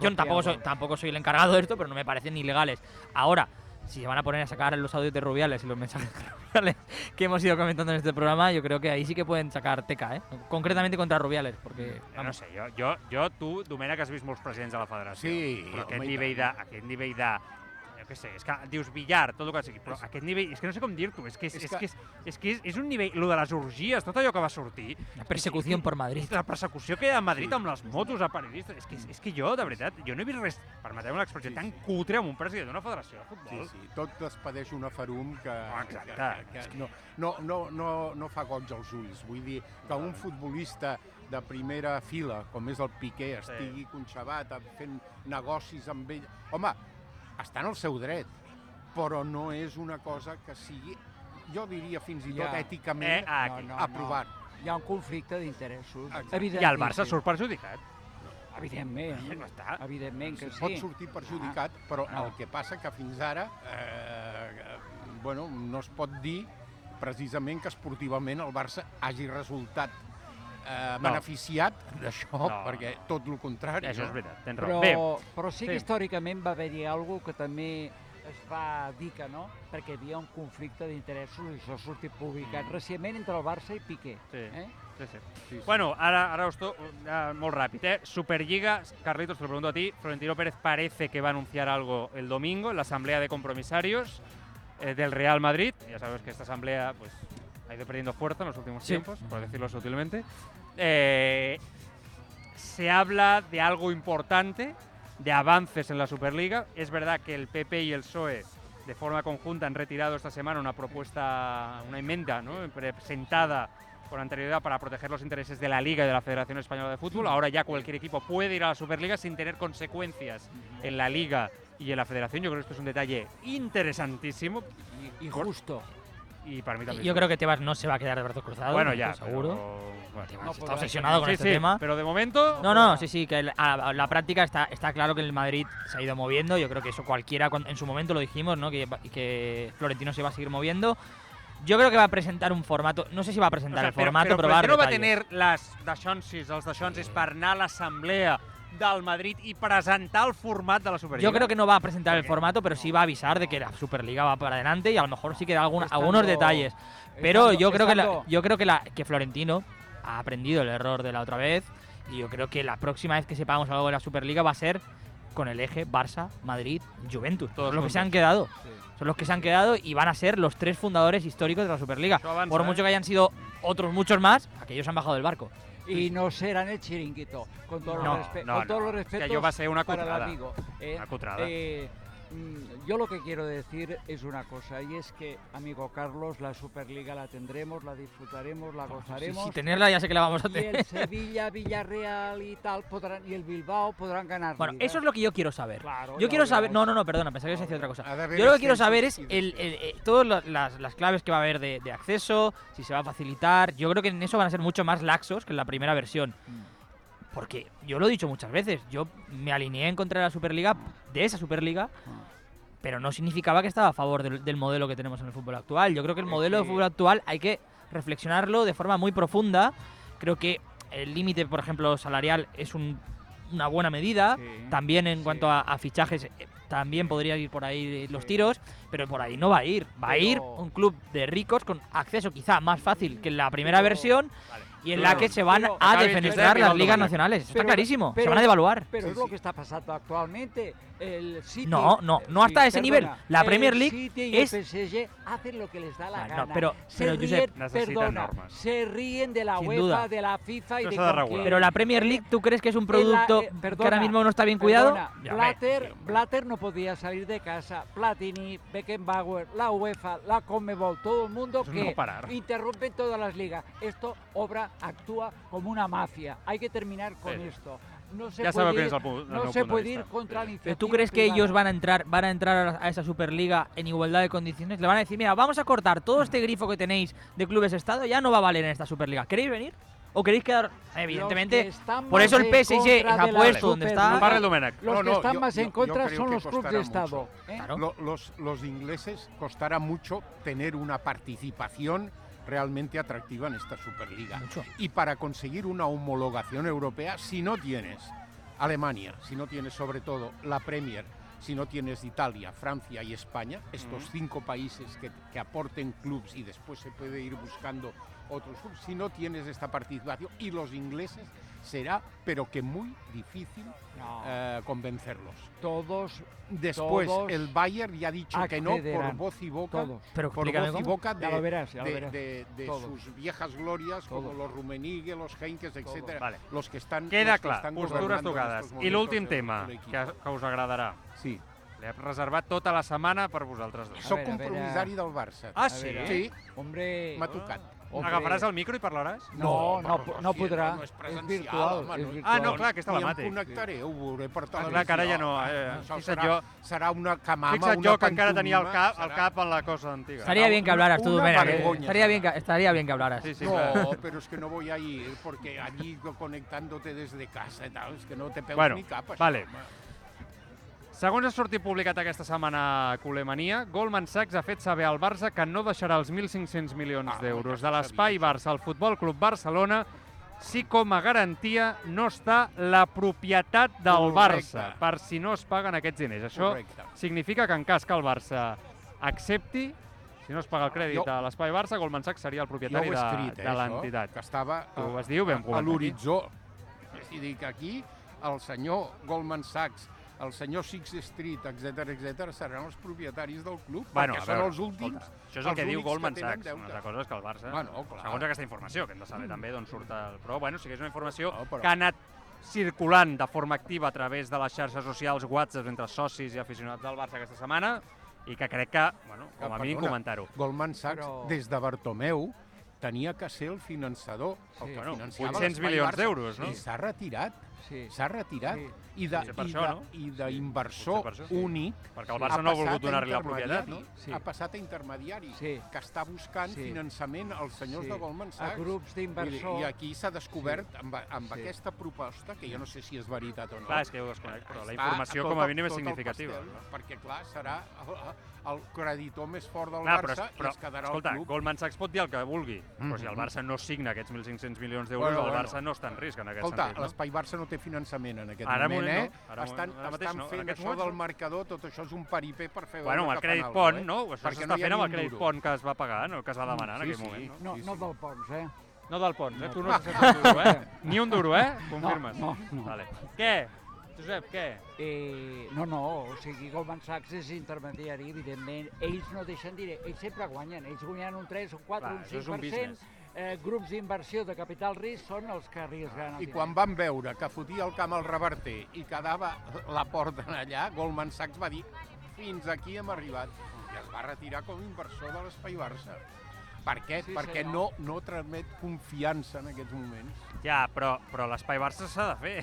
yo tampoco soy, tampoco soy el encargado de esto, pero no me parecen ilegales. Ahora, si se van a poner a sacar los audios de Rubiales y los mensajes de Rubiales que hemos ido comentando en este programa, yo creo que ahí sí que pueden sacar teca, ¿eh? Concretamente contra Rubiales, porque... Jo no vamos, sé, jo, jo, jo tu, Domènec, has vist molts presidents de la federació. Sí, però aquest nivell, de, aquest nivell de... Què sé, és que dius billar, tot el que sigui, però aquest nivell, és que no sé com dir-t'ho, és que és, És és, que- que és, és, que és, és un nivell, lo de les orgies, tot allò que va sortir, la persecución por Madrid. la persecució que hi ha a Madrid amb les motos a periodistes, és que, és que jo, de veritat, jo no he vist res, permeteu l'expressió, Sí, tan sí. cutre amb un president d'una federació de Sí, futbol. sí, tot es padeix una ferum que, que, exacte. que, que no, no, no, no, no fa goig als ulls. Vull dir que un futbolista de primera fila, com és el Piqué, Sí. estigui conxavat fent negocis amb ell... Home, està en el seu dret, però no és una cosa que sigui, jo diria fins i tot Ja. èticament, Eh, ah, aquí. aprovat. Hi ha un conflicte d'interessos. I el Barça surt perjudicat. Evidentment, Ja està. evidentment que sí. Pot sortir perjudicat, però Ah. el que passa que fins ara eh, eh, bueno, no es pot dir precisament que esportivament el Barça hagi resultat eh, No. beneficiat d'això, No. perquè tot el contrari. Això és veritat, tens Però, raó. Bé, però sí que Sí. històricament va haver-hi alguna que també es va dir que no, perquè hi havia un conflicte d'interessos i això ha sortit publicat recentment entre el Barça i Piqué. Sí. Eh? Sí, sí. Sí, sí. Bueno, ara, ara us to, uh, molt ràpid, eh? Superliga, Carlitos, te lo pregunto a ti. Florentino Pérez parece que va a anunciar algo el domingo en la asamblea de compromisarios eh, del Real Madrid. Ya sabes que esta asamblea pues, ha ido perdiendo fuerza en los últimos Sí. tiempos, por decirlo sutilmente. Eh, se habla de algo importante, de avances en la Superliga. Es verdad que el PP y el PSOE de forma conjunta han retirado esta semana una propuesta, una enmienda ¿no? presentada con anterioridad para proteger los intereses de la Liga y de la Federación Española de Fútbol. Ahora ya cualquier equipo puede ir a la Superliga sin tener consecuencias en la Liga y en la Federación. Yo creo que esto es un detalle interesantísimo Y, y justo. Y para mí también. Yo creo que Tebas no se va a quedar de brazos cruzados. Bueno, ya, seguro. pero- bueno. Tebas No está podrá obsesionado con Sí, este sí, tema. pero de momento... No, no, sí, sí, que la, la práctica está, está claro que el Madrid se ha ido moviendo. Yo creo que eso cualquiera, en su momento lo dijimos, ¿no? Que, que Florentino se va a seguir moviendo. Yo creo que va a presentar un formato. No sé si va a O presentar sea, el formato, pero, pero va a dar Florentino va a detalles. tener las daixonsis, els daixonsis per anar a l'assemblea del Madrid i presentar el format de la Superliga? Yo creo que no va a presentar el formato, pero sí va a avisar de que la Superliga va para adelante y a lo mejor sí que da algún- Estando- algunos detalles. Pero estando- yo creo que la- yo creo que la que Florentino ha aprendido el error de la otra vez y yo creo que la próxima vez que sepamos algo de la Superliga va a ser con el eje Barça, Madrid, Juventus. Todos los que se han quedado. Son los que se han quedado y van a ser los tres fundadores históricos de la Superliga. Això avança, Por eh? mucho que hayan sido otros muchos más, aquellos han bajado del barco. Y no serán el chiringuito, con todos No, los, respe- no, no. que respetos allò va ser una cutrada. amigo. eh. Una cutrada. Eh, yo lo que quiero decir es una cosa, y es que, amigo Carlos, la Superliga la tendremos, la disfrutaremos, la Si, gozaremos. si tenerla ya sé que la vamos a y tener. el Sevilla, Villarreal y tal podrán, y el Bilbao podrán ganar. Bueno, eso es lo que yo quiero saber. Claro, yo quiero saber. No, no, no, perdona, pensaba que ibas a decir otra cosa. Yo lo que quiero saber es y el, el- eh, todas las, las claves que va a haber de, de acceso, si se va a facilitar. Yo creo que en eso van a ser mucho más laxos que en la primera versión. Mm. Porque yo lo he dicho muchas veces, yo me alineé en contra de la Superliga, de esa Superliga, pero no significaba que estaba a favor del, del modelo que tenemos en el fútbol actual. Yo creo que el modelo de fútbol actual hay que reflexionarlo de forma muy profunda. Creo que el límite, por ejemplo, salarial es un- una buena medida. Sí, También en sí. cuanto a, a fichajes, eh, también podría ir por ahí los Sí. tiros, pero por ahí no va a ir. Va a ir un club de ricos con acceso quizá más fácil que en la primera Pero- versión y en la que se van pero- a defenestrar las ligas nacionales. Está Pero- clarísimo. se pero- van a devaluar. Pero Sí, es lo sí. que está pasando actualmente. El City, No, no, no sí, hasta ese nivel. La el Premier League City y es- el PSG hacen lo que les da la Ah, no, gana. pero- se pero, ríen, Josep, perdona, normas. se ríen de la Sin UEFA, duda. de la FIFA y Eso de se cualquier-. Pero la Premier League, ¿tú crees que es un En la- producto eh, que perdona, ahora mismo no está bien cuidado? perdona, hombre, Blatter, sí. Blatter no podía salir de casa. Platini, Beckenbauer, la UEFA, la Conmebol, todo el mundo Eso que no parar. interrumpen todas las ligas. Esto obra, actúa como una mafia. Hay que terminar con Sí. esto. No se Ya puede ir, és el pu- el no se puede ir contra la Sí. iniciativa ¿Pero tú crees que privada. ellos van a entrar van a entrar a esa Superliga en igualdad de condiciones? Le van a decir, mira, vamos a cortar todo este grifo que tenéis de clubes Estado, ya no va a valer en esta Superliga. ¿Queréis venir? ¿O queréis quedar? Que Evidentemente, por eso el PSG se ha la puesto donde está. Los que están más en contra son los clubes de Estado. ¿eh? Claro. Lo- los, los ingleses costará mucho tener una participación realmente atractiva en esta Superliga. Mucho. Y para conseguir una homologación europea, si no tienes Alemania, si no tienes sobre todo la Premier, si no tienes Italia, Francia y España, estos cinco países que, que aporten clubs y después se puede ir buscando otros clubs, si no tienes esta participación y los ingleses será, pero que muy difícil No, eh, convencerlos. todos, Después, Todos el Bayern ya ha dicho que no por accederán. voz y boca, todos. Pero por voz y boca Ya lo de, verás, ya lo de- de- de sus viejas glorias como Todos. los Rummenigge, los Heinkes, etcétera, Vale. los que están Queda clar, están postures tocades. I l'últim tema, que, que us agradarà. Sí. L'he reservat tota la setmana per vosaltres dos. Soc veure, compromissari del Barça. Ah, sí? Sí, Hombre, m'ha tocat. Hombre. Agafaràs el micro i parlaràs? No, no, no sí, podrà. No és És presencial, virtual, home, és no- virtual. Ah, no, clar, que és Ni em telemàtic. connectaré, ho veuré per televisió. clar, que ara ja no, eh, Això serà, jo- serà una camama, Fixa't una jo que encara tenia el cap, el serà- cap en la cosa antiga. Estaría bien que hablaras tú, una Domènec, eh. Estaría bien, que, estaría bien que hablaras. Sí, sí, no, clar. pero es que no voy a ir porque allí conectándote desde casa y tal, es que no te pego Bueno, ni capas. vale. Segons ha sortit publicat aquesta setmana a Culemania, Goldman Sachs ha fet saber al Barça que no deixarà els 1.500 milions d'euros de l'espai Barça al Futbol Club Barcelona si com a garantia no està la propietat del Correcte. Barça, per si no es paguen aquests diners. Això Correcte. significa que en cas que el Barça accepti, si no es paga el crèdit Jo- a l'espai Barça, Goldman Sachs seria el propietari he de, escrit, eh, de l'entitat. que estava Tu a- dit, ho vam a, a comentar aquí. l'horitzó. I dic, aquí el senyor Goldman Sachs, el senyor Six Street, etc etc seran els propietaris del club, Bueno, perquè a són veure, els últims. escolta, això és el que diu Goldman tenen Sachs. Una altra cosa és que el Barça, Bueno, clar. segons aquesta informació, que hem de saber també d'on surt el... Però, bueno, sí que és una informació No, però- que ha anat circulant de forma activa a través de les xarxes socials WhatsApp entre socis i aficionats del Barça aquesta setmana i que crec que, bueno, com a Que, mínim comentar-ho. Goldman Sachs, Però- des de Bartomeu, tenia que ser el finançador, el Sí. que Bueno, financiava 800 l'Espai milions d'euros, no? I s'ha retirat, Sí. s'ha retirat. Sí. I de- Potser per i això, de- no? i d'inversor per això. únic Perquè el ha Barça no ha volgut a donar-li la propietat, no? Sí. Ha passat a intermediari, Sí. que està buscant Sí. finançament als senyors Sí. de Goldman A Sachs. grups Vull dir, d'inversors. I aquí s'ha descobert amb, amb Sí. aquesta proposta, que jo no sé si és veritat o no. Clar, és que jo ho desconec, però la informació com a mínim és significativa. pastel, Perquè, clar, serà el, creditor més fort del Clar, Barça però, però i es quedarà escolta, el club. Goldman Sachs pot dir el que vulgui, però si el. Barça no signa aquests 1.500 milions d'euros, Bueno, el bueno. Barça no està en risc en aquest Escolta, sentit. No? l'Espai Barça no té finançament en aquest Ara moment, moment eh? no, ara estan moment- ara estan no, en fent aquests això moments del no. marcador, tot això és un paripé per fer Bueno, el crèdit pont, eh? no? Això Perquè s'està no fent amb ni el un crèdit duro. pont que es va pagar, no? que es va demanar en Sí, aquell sí. moment. No, No, no del Pons, eh? no del Pons, eh? Tu no, No. has un duro, eh? Ni un duro, eh? Confirmes? No, no. Vale. Què? Josep, què? Eh, no, no, o sigui, Goldman Sachs és intermediari, evidentment. Ells no deixen dir, ells sempre guanyen. Ells guanyen un 3, un 4, Clar, un això és un 5%. business. eh, grups d'inversió de capital risc són els que arriesguen el I diner. quan van veure que fotia el camp al reverter i quedava la porta allà, Goldman Sachs va dir fins aquí hem arribat i es va retirar com a inversor de l'Espai Barça. Per què? Sí, Perquè senyor. no, no transmet confiança en aquests moments. Ja, però, però l'espai Barça s'ha de fer.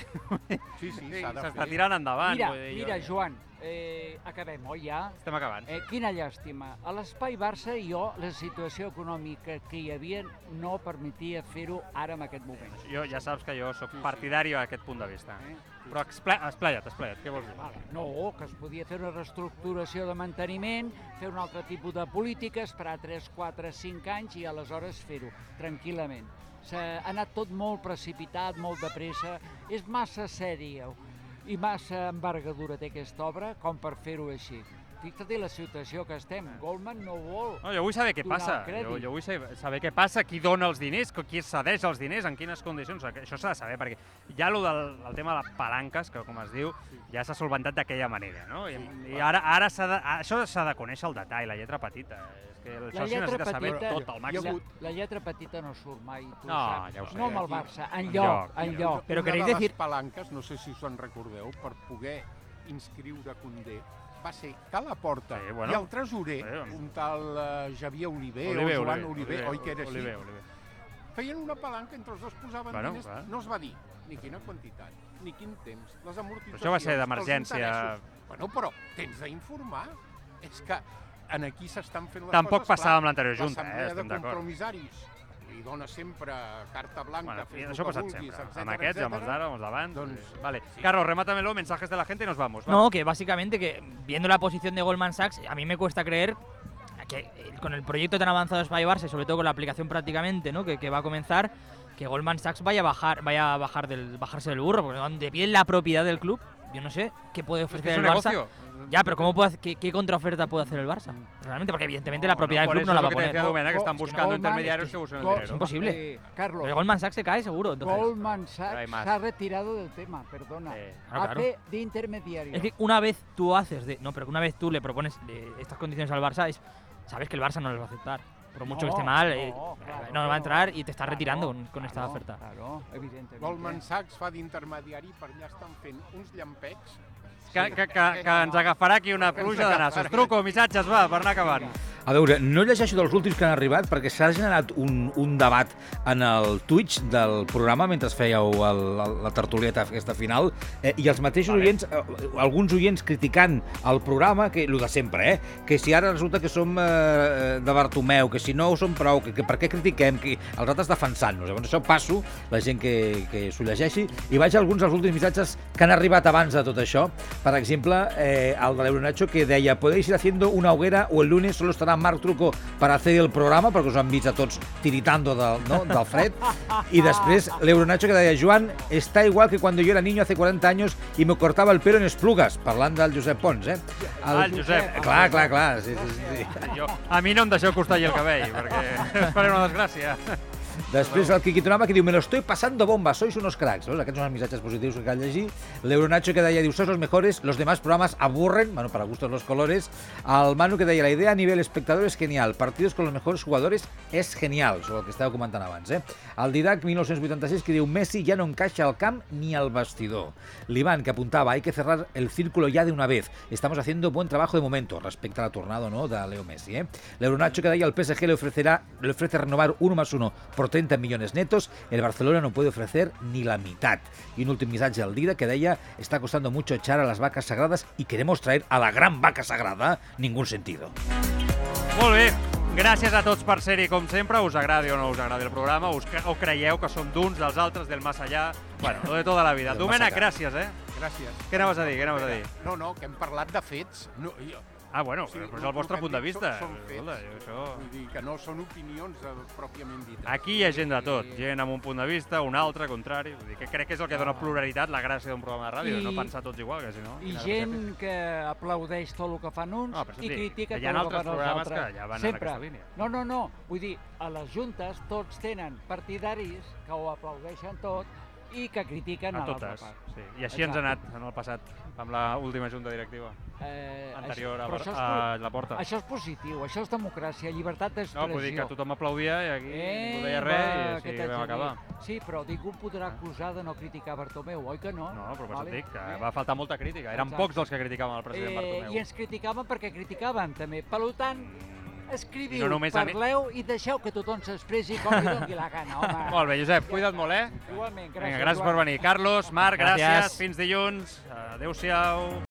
Sí, sí, s'ha de S'està tirant endavant. Mira, dir, mira, jo- Joan, eh, acabem, oi, ja? Estem acabant. Eh, quina llàstima. A l'Espai Barça jo, la situació econòmica que hi havia no permetia fer-ho ara en aquest moment. Jo ja saps que jo sóc partidari d'aquest punt de vista. Eh? Però expla esplaia't, esplaia't, què vols dir? Vale. No, que es podia fer una reestructuració de manteniment, fer un altre tipus de política, esperar 3, 4, 5 anys i aleshores fer-ho tranquil·lament. S'ha anat tot molt precipitat, molt de pressa, és massa sèria i massa envergadura té aquesta obra com per fer-ho així. Fixa't la situació que estem. Goldman no vol No, jo vull saber què passa. Jo, jo vull saber, saber què passa, qui dona els diners, qui cedeix els diners, en quines condicions. Això s'ha de saber, perquè ja el del el tema de les palanques, que com es diu, ja s'ha solventat d'aquella manera, no? I, i ara, ara s'ha de, això s'ha de conèixer el detall, la lletra petita. És que el La soci lletra necessita saber petita, tot al màxim. la, la lletra petita no surt mai, tu No, saps. ja ho sé. no amb el Barça, En en lloc, lloc. en lloc. Però una queréis de decir- les palanques, no sé si us en recordeu, per poder inscriure Condé, va ser que la porta Sí, bueno. i el tresorer, Sí. un tal uh, Javier Oliver, Oliver, o Joan Oliver, Oliver, oi que era així? Oliver, Oliver. Feien una palanca, entre els dos posaven Bueno, diners, clar. no es va dir ni quina quantitat, ni quin temps, les amortitzacions, Això va ser d'emergència. Bueno, però tens d'informar. És que en aquí s'estan fent les Tampoc coses, passava clar. amb l'anterior Junta, eh, L'assemblea estem de d'acord. Li dona sempre carta blanca, Bueno, fes això ha que passat vulguis, sempre. etcètera, Amb aquests, amb els d'ara, amb els d'abans. Doncs, vale. sí. Carlos, remátamelo, mensajes de la gente y nos vamos. va. No, que básicamente que viendo la posición de Goldman Sachs, a mí me cuesta creer que eh, con el proyecto tan avanzado de Spy Barça y sobre todo con la aplicación prácticamente, ¿no? Que, que va a comenzar, que Goldman Sachs vaya a bajar, vaya a bajar del, bajarse del burro, porque donde piden la propiedad del club, yo no sé qué puede Es que ofrecer es un el Barça. negocio. Ya, pero ¿cómo puede, hacer- qué, qué contraoferta puede hacer el Barça? Realmente, porque evidentemente la propiedad por del club no la va a poner. Domena, que están es que buscando Goldman- intermediarios es que usen el dinero. Es imposible. Eh, Carlos, Pero Goldman Sachs se cae seguro, entonces. Goldman Sachs se ha retirado del tema, perdona. Eh, claro, claro. Hace de intermediario. Es que una vez tú haces de. No, pero que una vez tú le propones estas condiciones al Barça, es, sabes que el Barça no les va a aceptar. Por mucho que No, esté mal, eh, no, eh, claro no va a entrar no. y te está retirando con, con esta claro, oferta. Claro, evidentemente. Goldman Sachs fa d'intermediari per allà estan fent uns llampecs Que, que, que, que ens agafarà aquí una pluja de nassos. Truco, missatges, va, per anar acabant. A veure, no llegeixo dels últims que han arribat perquè s'ha generat un, un debat en el Twitch del programa mentre fèieu el, el, la tertulieta aquesta final eh, i els mateixos Vale. oients, eh, alguns oients criticant el programa, que el de sempre, eh? que si ara resulta que som eh, de Bartomeu, que si no ho som prou, que, que per què critiquem, que els altres defensant-nos. Llavors això passo, la gent que, que s'ho llegeixi, i vaig a alguns dels últims missatges que han arribat abans de tot això. Per exemple, eh, el de l'Euronacho que deia podéis ir haciendo una hoguera o el lunes solo estará Marc Truco para hacer el programa perquè us han vist a tots tiritando del, no, del fred. I després l'Euronacho que deia Joan, está igual que cuando yo era niño hace 40 años y me cortaba el pelo en esplugas, parlant del Josep Pons, eh? Ah, el Josep. Clar, clar, clar. Sí, sí, sí. Jo, a mi no em deixeu costar el cabell, perquè es faré una desgràcia. Després el Quiqui Tonama que diu me lo estoy pasando bomba, sois unos cracks. Veus? Aquests són els missatges positius que cal llegir. L'Euronacho que deia, diu, sois los mejores, los demás programas aburren, bueno, para gustos los colores. El Manu que deia, la idea a nivel espectador es genial, partidos con los mejores jugadores es genial, sobre el que estàveu comentant abans. Eh? El Didac 1986 que diu, Messi ya no encaixa al camp ni al vestidor. L'Ivan que apuntava, hay que cerrar el círculo ya de una vez. Estamos haciendo buen trabajo de momento respecto a la tornada no, de Leo Messi. Eh? L'Euronacho que deia, el PSG le, ofrecerá, le ofrece renovar uno más uno por 30 millones netos, el Barcelona no puede ofrecer ni la mitad. Y un último mensaje al Dida que deia, está costando mucho echar a las vacas sagradas y queremos traer a la gran vaca sagrada, ningún sentido. Molt bé. Gràcies a tots per ser-hi, com sempre. Us agradi o no us agradi el programa, us cre o creieu que som d'uns, dels altres, del más allá. Bueno, lo de tota la vida. Domènec, gràcies, eh? Gràcies. Què anaves a dir? Què anaves a dir? No, no, que hem parlat de fets. No, jo, Ah, bueno, Sí, però és el vostre punt de vista. Són, són fets. Jo això... Vull dir que no són opinions eh, pròpiament dites. Aquí hi ha gent de tot, gent amb un punt de vista, un altre, contrari. Vull dir que crec que és el que dona pluralitat, la gràcia d'un programa de ràdio, I- no pensar tots igual, que si no... I gent que aplaudeix tot el que fan uns No, això i critica tot el que fan els altres. que ja van en Sempre. aquesta línia. No, no, no. Vull dir, a les juntes tots tenen partidaris que ho aplaudeixen tot i que critiquen A a l'altra part. sí. I així ens ha Exacte. anat en el passat, amb la última junta directiva Eh, anterior això- a, això és a la porta. Això és positiu, això és democràcia, llibertat No, d'expressió. vull dir que tothom aplaudia i aquí Eh, ningú deia va, res i què així vam acabar. Sí, però ningú podrà acusar de no criticar Bartomeu, oi que no? No, però per això et dic que Eh? va faltar molta crítica. Eren Exacte. pocs els que criticaven el president Eh, Bartomeu. I ens criticaven perquè criticaven també. Per tant, escriviu, I no només mi- parleu i deixeu que tothom s'expressi com li doni la gana, home. Molt bé, Josep, cuida't molt, eh? Igualment, gràcies. Vinga, gràcies per Joan. venir. Carlos, Marc, gràcies. Gràcies. Fins dilluns. Adéu-siau.